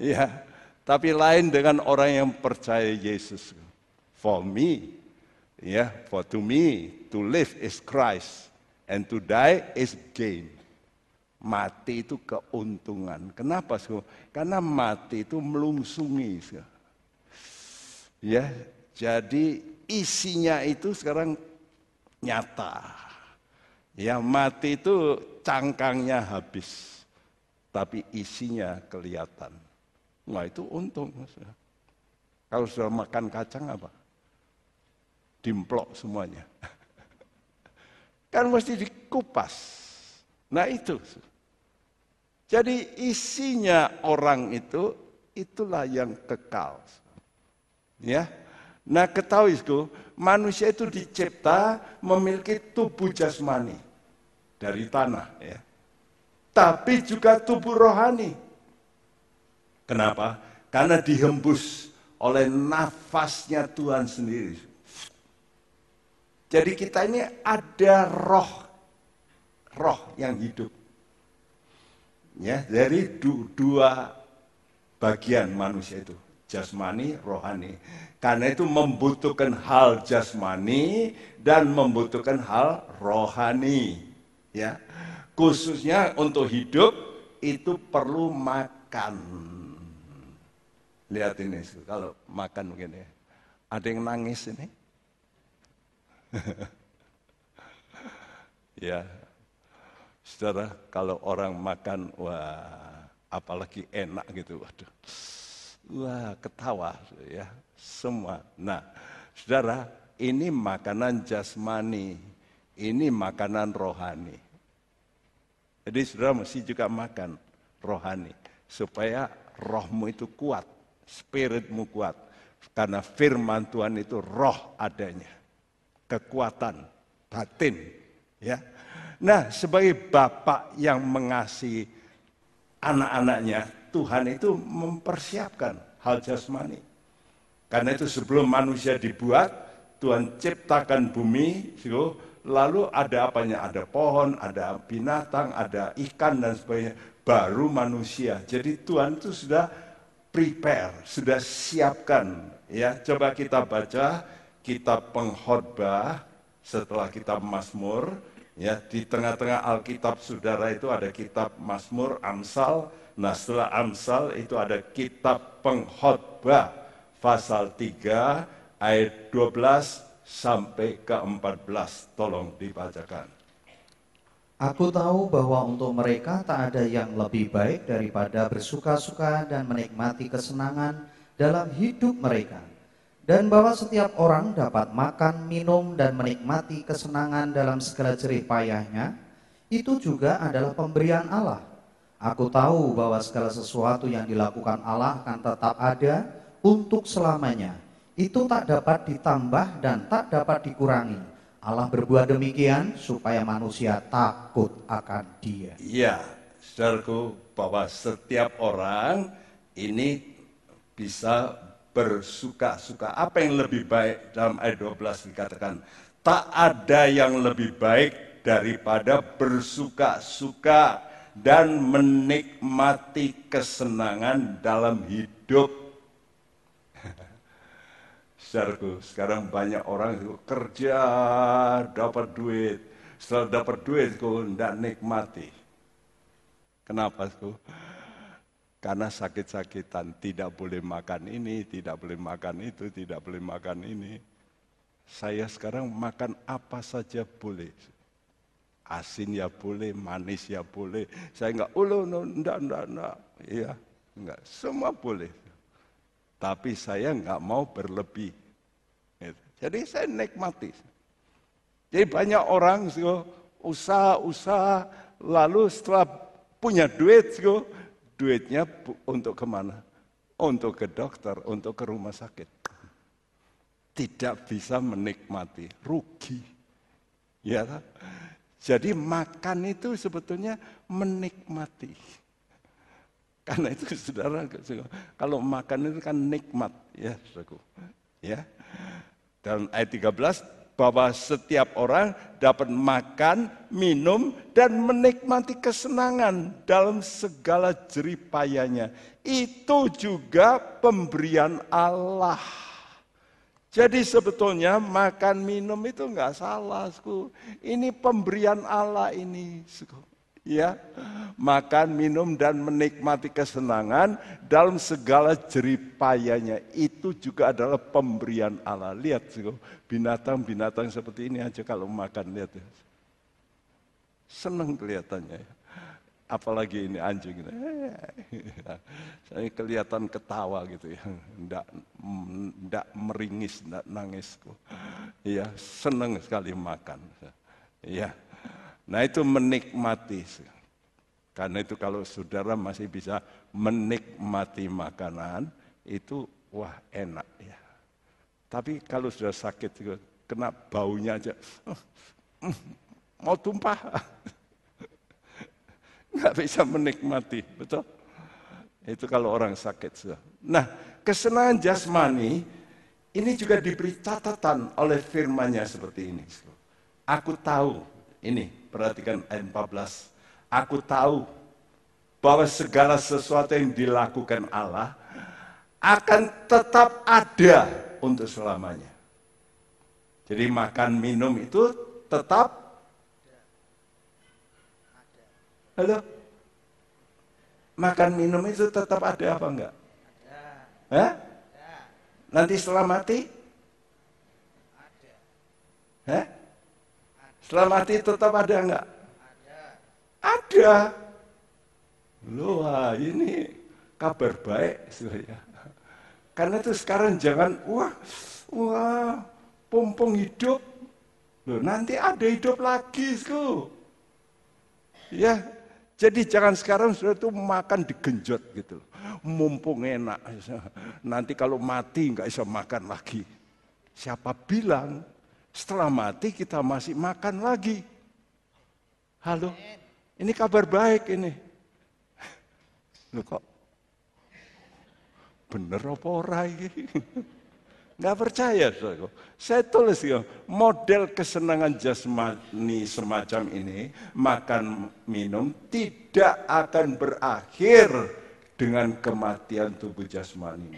Ya, tapi lain dengan orang yang percaya Yesus. For me, ya, yeah, for to me, to live is Christ, and to die is gain. Mati itu keuntungan. Kenapa? Karena mati itu melungsungi. Ya, jadi isinya itu sekarang nyata. Ya, mati itu cangkangnya habis, tapi isinya kelihatan. Wah itu untung. Kalau sudah makan kacang apa? Dimplok semuanya. Kan mesti dikupas. Nah itu. Jadi isinya orang itu itulah yang kekal. Ya. Nah, ketahui manusia itu dicipta memiliki tubuh jasmani dari tanah ya. Tapi juga tubuh rohani. Kenapa? Karena dihembus oleh nafasnya Tuhan sendiri. Jadi kita ini ada roh roh yang hidup ya dari du, dua bagian manusia itu jasmani rohani. Karena itu membutuhkan hal jasmani dan membutuhkan hal rohani. Ya khususnya untuk hidup itu perlu makan. Lihat ini kalau makan begini ada yang nangis ini? Ya Saudara, kalau orang makan, wah, apalagi enak gitu, waduh. Wah, ketawa ya, semua. Nah, saudara, ini makanan jasmani, ini makanan rohani. Jadi saudara mesti juga makan rohani, supaya rohmu itu kuat, spiritmu kuat. Karena firman Tuhan itu roh adanya, kekuatan, batin, ya Nah, sebagai bapak yang mengasihi anak-anaknya, Tuhan itu mempersiapkan hal jasmani. Karena itu sebelum manusia dibuat, Tuhan ciptakan bumi, lalu ada apanya? Ada pohon, ada binatang, ada ikan dan sebagainya. Baru manusia. Jadi Tuhan itu sudah prepare, sudah siapkan. Ya, coba kita baca kitab pengkhotbah setelah kitab Mazmur Ya, di tengah-tengah Alkitab saudara itu ada kitab Mazmur, Amsal. Nah, setelah Amsal itu ada kitab Pengkhotbah pasal 3 ayat 12 sampai ke 14. Tolong dibacakan. Aku tahu bahwa untuk mereka tak ada yang lebih baik daripada bersuka-suka dan menikmati kesenangan dalam hidup mereka dan bahwa setiap orang dapat makan, minum, dan menikmati kesenangan dalam segala jerih payahnya, itu juga adalah pemberian Allah. Aku tahu bahwa segala sesuatu yang dilakukan Allah akan tetap ada untuk selamanya. Itu tak dapat ditambah dan tak dapat dikurangi. Allah berbuat demikian supaya manusia takut akan dia. Iya, saudaraku, bahwa setiap orang ini bisa bersuka-suka. Apa yang lebih baik dalam ayat 12 dikatakan, tak ada yang lebih baik daripada bersuka-suka dan menikmati kesenangan dalam hidup. Saudaraku, sekarang banyak orang itu kerja, dapat duit. Setelah dapat duit, kok tidak nikmati. Kenapa? Kok? Karena sakit-sakitan, tidak boleh makan ini, tidak boleh makan itu, tidak boleh makan ini. Saya sekarang makan apa saja boleh. Asin ya boleh, manis ya boleh. Saya enggak, oh no, enggak, enggak, enggak. Iya, enggak, semua boleh. Tapi saya enggak mau berlebih. Gitu. Jadi saya nikmati. Jadi banyak orang usaha-usaha, lalu setelah punya duit, duitnya untuk ke mana? Untuk ke dokter, untuk ke rumah sakit. Tidak bisa menikmati, rugi. Ya, jadi makan itu sebetulnya menikmati. Karena itu saudara, kalau makan itu kan nikmat, ya saudaraku. Ya. Dan ayat 13, bahwa setiap orang dapat makan, minum, dan menikmati kesenangan dalam segala jeripayanya. Itu juga pemberian Allah. Jadi sebetulnya makan minum itu enggak salah. Ini pemberian Allah ini. Ya, makan, minum dan menikmati kesenangan dalam segala jeripayanya itu juga adalah pemberian Allah. Lihat, binatang-binatang seperti ini aja kalau makan lihat ya. Senang kelihatannya ya. Apalagi ini anjing. Saya kelihatan ketawa gitu ya. Enggak, enggak meringis, enggak nangis. Ya, senang sekali makan. Ya. Nah itu menikmati. Karena itu kalau saudara masih bisa menikmati makanan, itu wah enak ya. Tapi kalau sudah sakit, kena baunya aja, mau tumpah. Nggak bisa menikmati, betul? Itu kalau orang sakit. Nah, kesenangan jasmani ini juga diberi catatan oleh firmannya seperti ini. Aku tahu, ini perhatikan ayat 14. Aku tahu bahwa segala sesuatu yang dilakukan Allah akan tetap ada untuk selamanya. Jadi makan minum itu tetap Halo? Makan minum itu tetap ada apa enggak? Ada. Hah? Nanti setelah mati? Ada. Hah? Setelah mati tetap ada enggak? Ada. Loh, ini kabar baik ya. Karena itu sekarang jangan wah, wah, pompong hidup. Loh, nanti ada hidup lagi, sku. Ya, jadi jangan sekarang sudah itu makan digenjot gitu. Mumpung enak. Nanti kalau mati nggak bisa makan lagi. Siapa bilang setelah mati kita masih makan lagi. Halo, ini kabar baik ini. Loh kok bener apa ora ini? Nggak percaya, saudara. Saya tulis ya, model kesenangan jasmani semacam ini, makan minum, tidak akan berakhir dengan kematian tubuh jasmani.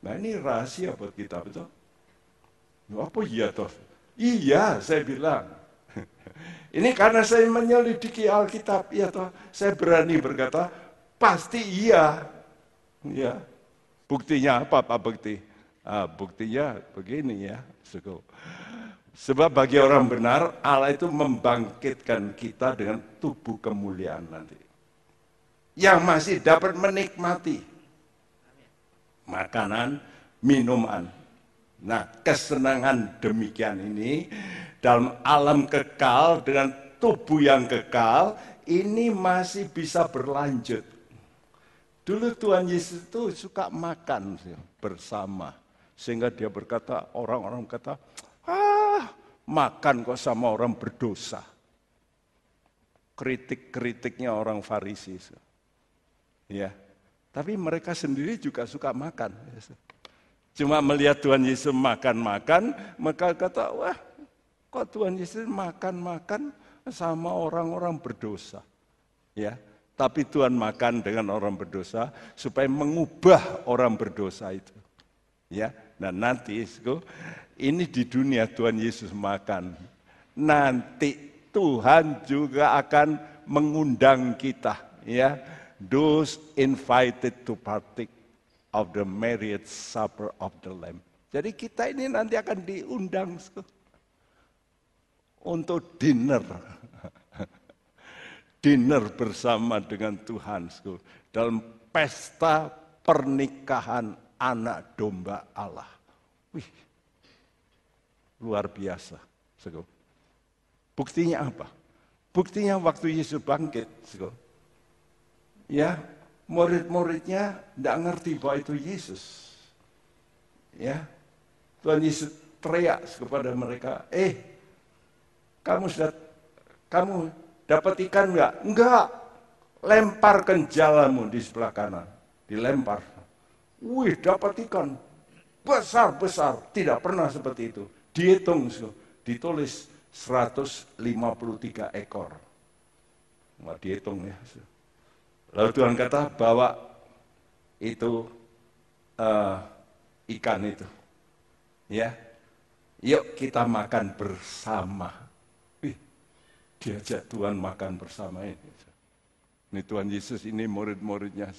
Nah ini rahasia buat kita, betul? Apa iya toh? Iya, saya bilang. Ini karena saya menyelidiki Alkitab, ya toh. Saya berani berkata, pasti iya. Ya. Buktinya apa Pak Bukti? Ah, buktinya begini ya. Sebab bagi orang benar, Allah itu membangkitkan kita dengan tubuh kemuliaan nanti. Yang masih dapat menikmati makanan, minuman, Nah, kesenangan demikian ini dalam alam kekal dengan tubuh yang kekal ini masih bisa berlanjut. Dulu Tuhan Yesus itu suka makan bersama. Sehingga dia berkata, orang-orang kata, ah makan kok sama orang berdosa. Kritik-kritiknya orang Farisi. Ya, tapi mereka sendiri juga suka makan. Cuma melihat Tuhan Yesus makan-makan, maka kata, wah kok Tuhan Yesus makan-makan sama orang-orang berdosa. Ya, tapi Tuhan makan dengan orang berdosa supaya mengubah orang berdosa itu. Ya, dan nanti ini di dunia Tuhan Yesus makan. Nanti Tuhan juga akan mengundang kita, ya. Those invited to partake of the marriage supper of the Lamb. Jadi kita ini nanti akan diundang untuk dinner dinner bersama dengan Tuhan dalam pesta pernikahan anak domba Allah. Wih, luar biasa. Buktinya apa? Buktinya waktu Yesus bangkit. Ya, murid-muridnya tidak ngerti bahwa itu Yesus. Ya, Tuhan Yesus teriak kepada mereka, eh, kamu sudah, kamu Dapat ikan enggak? Enggak. Lemparkan jalamu di sebelah kanan. Dilempar. Wih, dapat ikan. Besar-besar. Tidak pernah seperti itu. Dihitung, ditulis 153 ekor. Wah, dihitung ya. Lalu Tuhan kata bawa itu uh, ikan itu. Ya, yuk kita makan bersama diajak Tuhan makan bersama ini. Ini Tuhan Yesus ini murid-muridnya.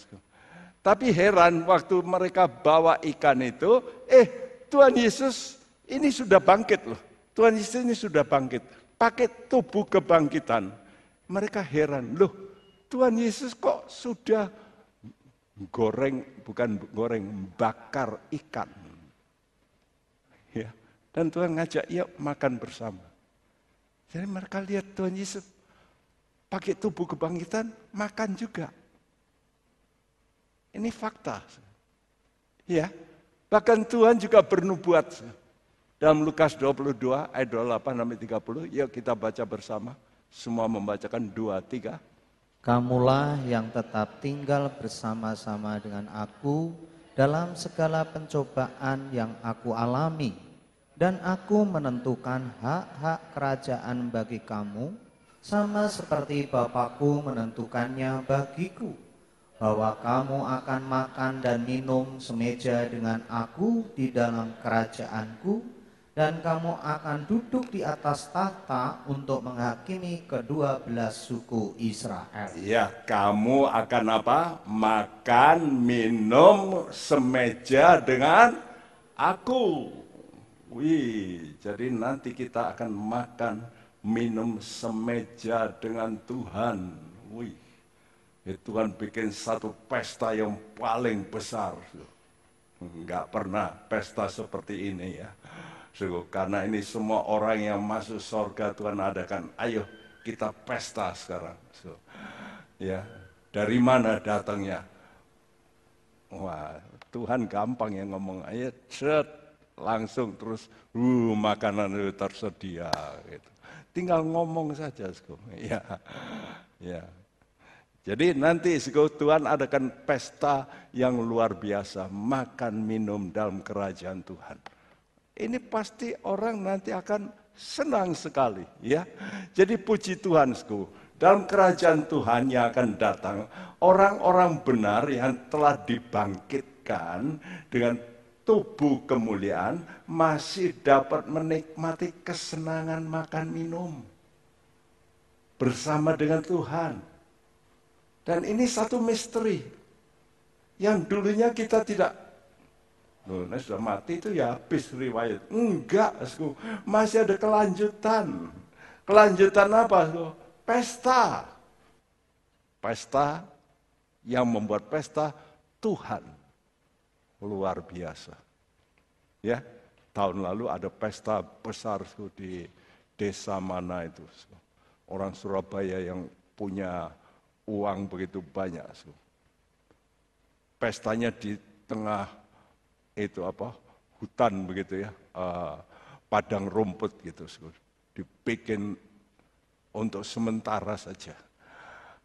Tapi heran waktu mereka bawa ikan itu, eh Tuhan Yesus ini sudah bangkit loh. Tuhan Yesus ini sudah bangkit. Pakai tubuh kebangkitan. Mereka heran, loh Tuhan Yesus kok sudah goreng, bukan goreng, bakar ikan. Ya. Dan Tuhan ngajak, yuk makan bersama. Jadi mereka lihat Tuhan Yesus pakai tubuh kebangkitan, makan juga. Ini fakta. Ya, bahkan Tuhan juga bernubuat. Dalam Lukas 22 ayat 28 sampai 30, yuk kita baca bersama. Semua membacakan dua, tiga. Kamulah yang tetap tinggal bersama-sama dengan aku dalam segala pencobaan yang aku alami. Dan aku menentukan hak-hak kerajaan bagi kamu, sama seperti Bapakku menentukannya bagiku, bahwa kamu akan makan dan minum semeja dengan aku di dalam kerajaanku, dan kamu akan duduk di atas tahta untuk menghakimi kedua belas suku Israel. Ya, kamu akan apa? Makan, minum semeja dengan aku. Wih, jadi nanti kita akan makan, minum semeja dengan Tuhan. Wih, ya Tuhan bikin satu pesta yang paling besar. Enggak pernah pesta seperti ini ya. Karena ini semua orang yang masuk surga Tuhan adakan. Ayo kita pesta sekarang. Ya, dari mana datangnya? Wah, Tuhan gampang yang ngomong. Ayo, set, langsung terus uh, makanan itu tersedia gitu. Tinggal ngomong saja, sko. Ya. Ya. Jadi nanti Tuhan adakan pesta yang luar biasa, makan minum dalam kerajaan Tuhan. Ini pasti orang nanti akan senang sekali, ya. Jadi puji Tuhan, sko. Dalam kerajaan Tuhan yang akan datang, orang-orang benar yang telah dibangkitkan dengan tubuh kemuliaan masih dapat menikmati kesenangan makan minum bersama dengan Tuhan. Dan ini satu misteri yang dulunya kita tidak Loh, nah sudah mati itu ya habis riwayat. Enggak, masih ada kelanjutan. Kelanjutan apa? Pesta. Pesta yang membuat pesta Tuhan luar biasa. Ya, tahun lalu ada pesta besar di desa mana itu. Orang Surabaya yang punya uang begitu banyak. Pestanya di tengah itu apa hutan begitu ya, uh, padang rumput gitu. Dibikin untuk sementara saja.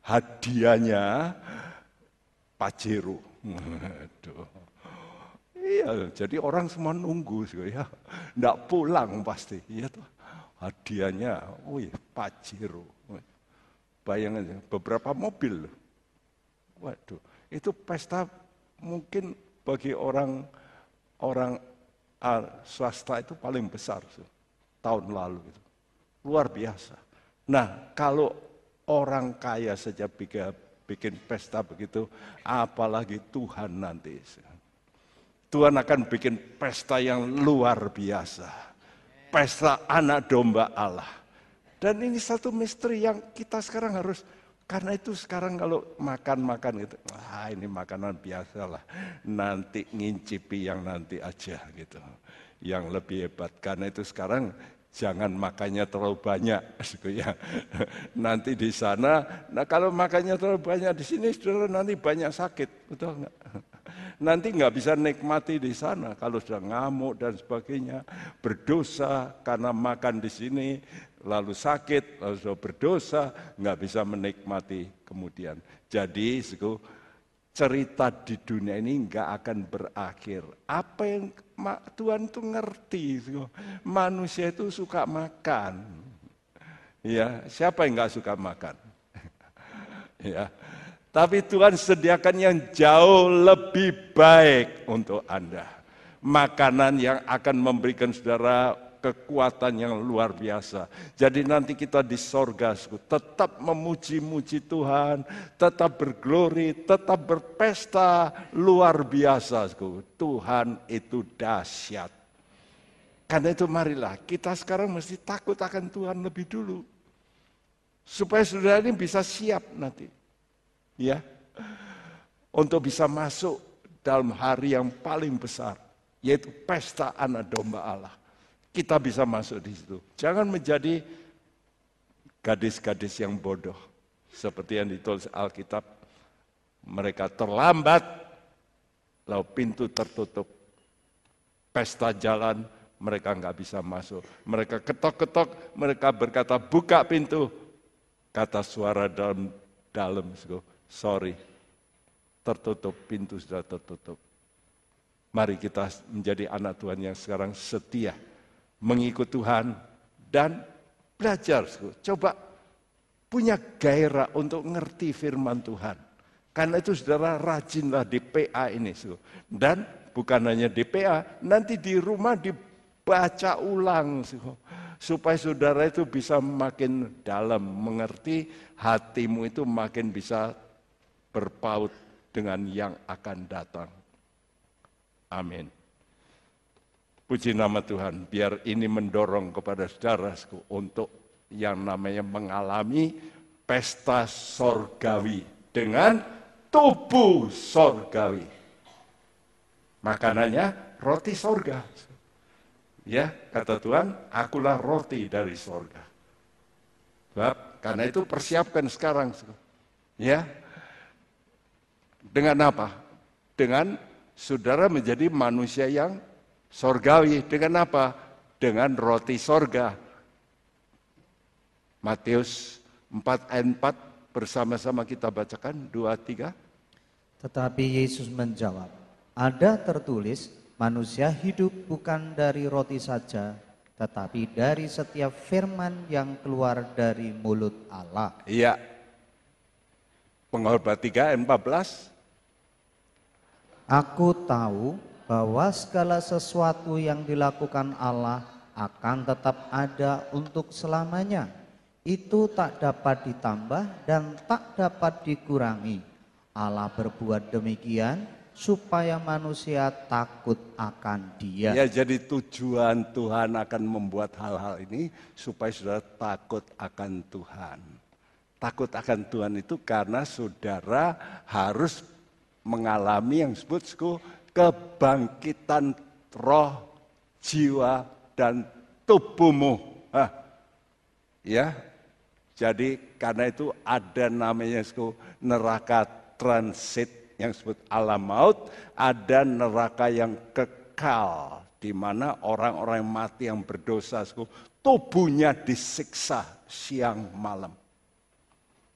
Hadiahnya Pajero. Iya, jadi orang semua nunggu ya. Enggak pulang pasti. Iya tuh. Hadiahnya, wih, Pajero. Bayangin beberapa mobil Waduh, itu pesta mungkin bagi orang orang uh, swasta itu paling besar tahun lalu itu. Luar biasa. Nah, kalau orang kaya saja bikin, bikin pesta begitu, apalagi Tuhan nanti. Tuhan akan bikin pesta yang luar biasa. Pesta anak domba Allah. Dan ini satu misteri yang kita sekarang harus karena itu sekarang kalau makan-makan gitu, ah ini makanan biasa lah. Nanti ngincipi yang nanti aja gitu. Yang lebih hebat. Karena itu sekarang jangan makannya terlalu banyak gitu ya. Nanti di sana, nah kalau makannya terlalu banyak di sini saudara nanti banyak sakit, betul enggak? Nanti nggak bisa nikmati di sana kalau sudah ngamuk dan sebagainya, berdosa karena makan di sini, lalu sakit, lalu sudah berdosa, nggak bisa menikmati kemudian. Jadi, cerita di dunia ini nggak akan berakhir. Apa yang Tuhan itu ngerti, manusia itu suka makan. Ya, siapa yang nggak suka makan? ya, tapi Tuhan sediakan yang jauh lebih baik untuk Anda. Makanan yang akan memberikan saudara kekuatan yang luar biasa. Jadi nanti kita di sorga, tetap memuji-muji Tuhan, tetap berglori, tetap berpesta luar biasa. Tuhan itu dahsyat. Karena itu marilah kita sekarang mesti takut akan Tuhan lebih dulu. Supaya saudara ini bisa siap nanti ya untuk bisa masuk dalam hari yang paling besar yaitu pesta anak domba Allah. Kita bisa masuk di situ. Jangan menjadi gadis-gadis yang bodoh seperti yang ditulis Alkitab. Mereka terlambat, lalu pintu tertutup. Pesta jalan, mereka nggak bisa masuk. Mereka ketok-ketok, mereka berkata buka pintu. Kata suara dalam dalam, sorry, tertutup, pintu sudah tertutup. Mari kita menjadi anak Tuhan yang sekarang setia, mengikut Tuhan, dan belajar. Coba punya gairah untuk ngerti firman Tuhan. Karena itu saudara rajinlah di PA ini. Dan bukan hanya di PA, nanti di rumah dibaca ulang. Supaya saudara itu bisa makin dalam mengerti, hatimu itu makin bisa berpaut dengan yang akan datang. Amin. Puji nama Tuhan, biar ini mendorong kepada saudaraku untuk yang namanya mengalami pesta sorgawi dengan tubuh sorgawi. Makanannya roti sorga. Ya, kata Tuhan, akulah roti dari sorga. Sebab karena itu persiapkan sekarang. Ya, dengan apa? Dengan saudara menjadi manusia yang sorgawi. Dengan apa? Dengan roti sorga. Matius 4 ayat 4 bersama-sama kita bacakan. Dua, tiga. Tetapi Yesus menjawab, ada tertulis manusia hidup bukan dari roti saja, tetapi dari setiap firman yang keluar dari mulut Allah. Iya. Pengkhotbah 3 ayat 14. Aku tahu bahwa segala sesuatu yang dilakukan Allah akan tetap ada untuk selamanya. Itu tak dapat ditambah dan tak dapat dikurangi. Allah berbuat demikian supaya manusia takut akan dia. Ya jadi tujuan Tuhan akan membuat hal-hal ini supaya saudara takut akan Tuhan. Takut akan Tuhan itu karena saudara harus mengalami yang disebut kebangkitan roh jiwa, dan tubuhmu. Hah. Ya, jadi karena itu ada namanya neraka transit yang disebut alam maut, ada neraka yang kekal di mana orang-orang yang mati yang berdosa tubuhnya disiksa siang malam.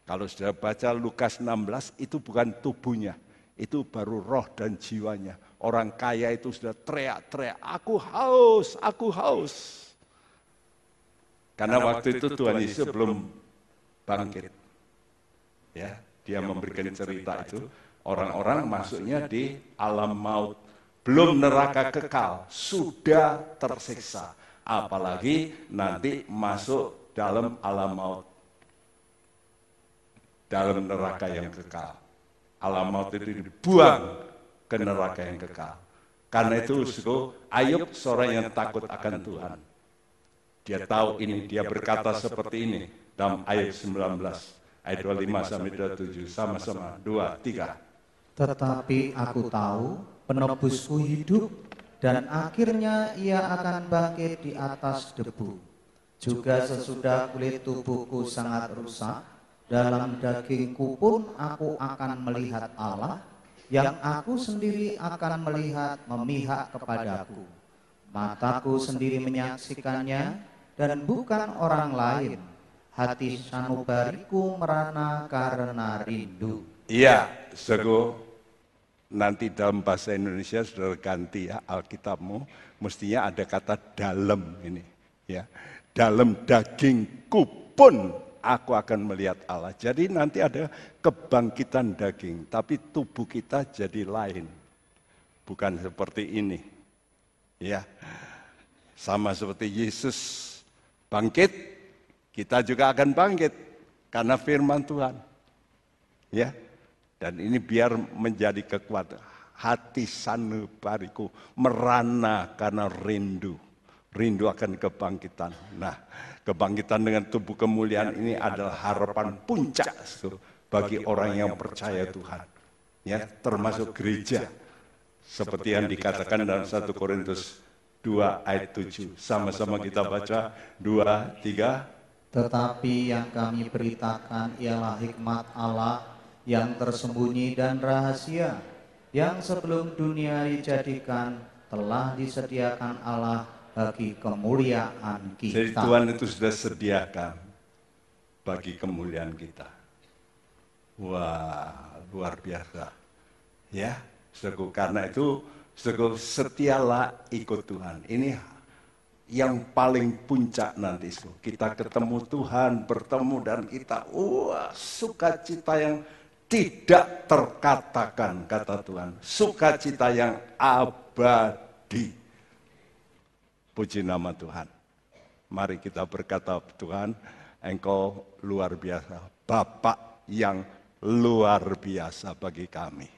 Kalau sudah baca Lukas 16 itu bukan tubuhnya, itu baru roh dan jiwanya. Orang kaya itu sudah teriak-teriak, aku haus, aku haus. Karena waktu itu Tuhan Yesus belum bangkit. Ya, dia memberikan cerita itu, orang-orang masuknya di alam maut. Belum neraka kekal, sudah tersiksa. Apalagi nanti masuk dalam alam maut dalam neraka yang kekal. Alam maut itu dibuang ke neraka yang kekal. Karena itu suku, Ayub seorang yang takut akan Tuhan. Dia tahu ini, dia berkata seperti ini dalam ayat 19, ayat 25 sampai 27, sama-sama, dua, tiga. Tetapi aku tahu penebusku hidup dan akhirnya ia akan bangkit di atas debu. Juga sesudah kulit tubuhku sangat rusak, dalam dagingku pun aku akan melihat Allah, yang aku sendiri akan melihat memihak kepadaku. Mataku sendiri menyaksikannya, dan bukan orang lain. Hati sanubariku merana karena rindu. Iya, sego nanti dalam bahasa Indonesia sudah ganti ya Alkitabmu, mestinya ada kata dalam ini, ya. Dalam dagingku pun aku akan melihat Allah. Jadi nanti ada kebangkitan daging, tapi tubuh kita jadi lain. Bukan seperti ini. Ya. Sama seperti Yesus bangkit, kita juga akan bangkit karena firman Tuhan. Ya. Dan ini biar menjadi kekuatan hati sanubariku merana karena rindu. Rindu akan kebangkitan. Nah, Kebangkitan dengan tubuh kemuliaan ini adalah harapan puncak bagi orang yang percaya Tuhan. Ya, termasuk gereja. Seperti yang dikatakan dalam 1 Korintus 2 ayat 7. Sama-sama kita baca 2 3 Tetapi yang kami beritakan ialah hikmat Allah yang tersembunyi dan rahasia yang sebelum dunia dijadikan telah disediakan Allah bagi kemuliaan kita. Jadi Tuhan itu sudah sediakan bagi kemuliaan kita. Wah, luar biasa. Ya, sego karena itu sego setialah ikut Tuhan. Ini yang paling puncak nanti. Kita ketemu Tuhan, bertemu dan kita wah sukacita yang tidak terkatakan kata Tuhan. Sukacita yang abadi. Puji nama Tuhan. Mari kita berkata Tuhan, Engkau luar biasa. Bapak yang luar biasa bagi kami.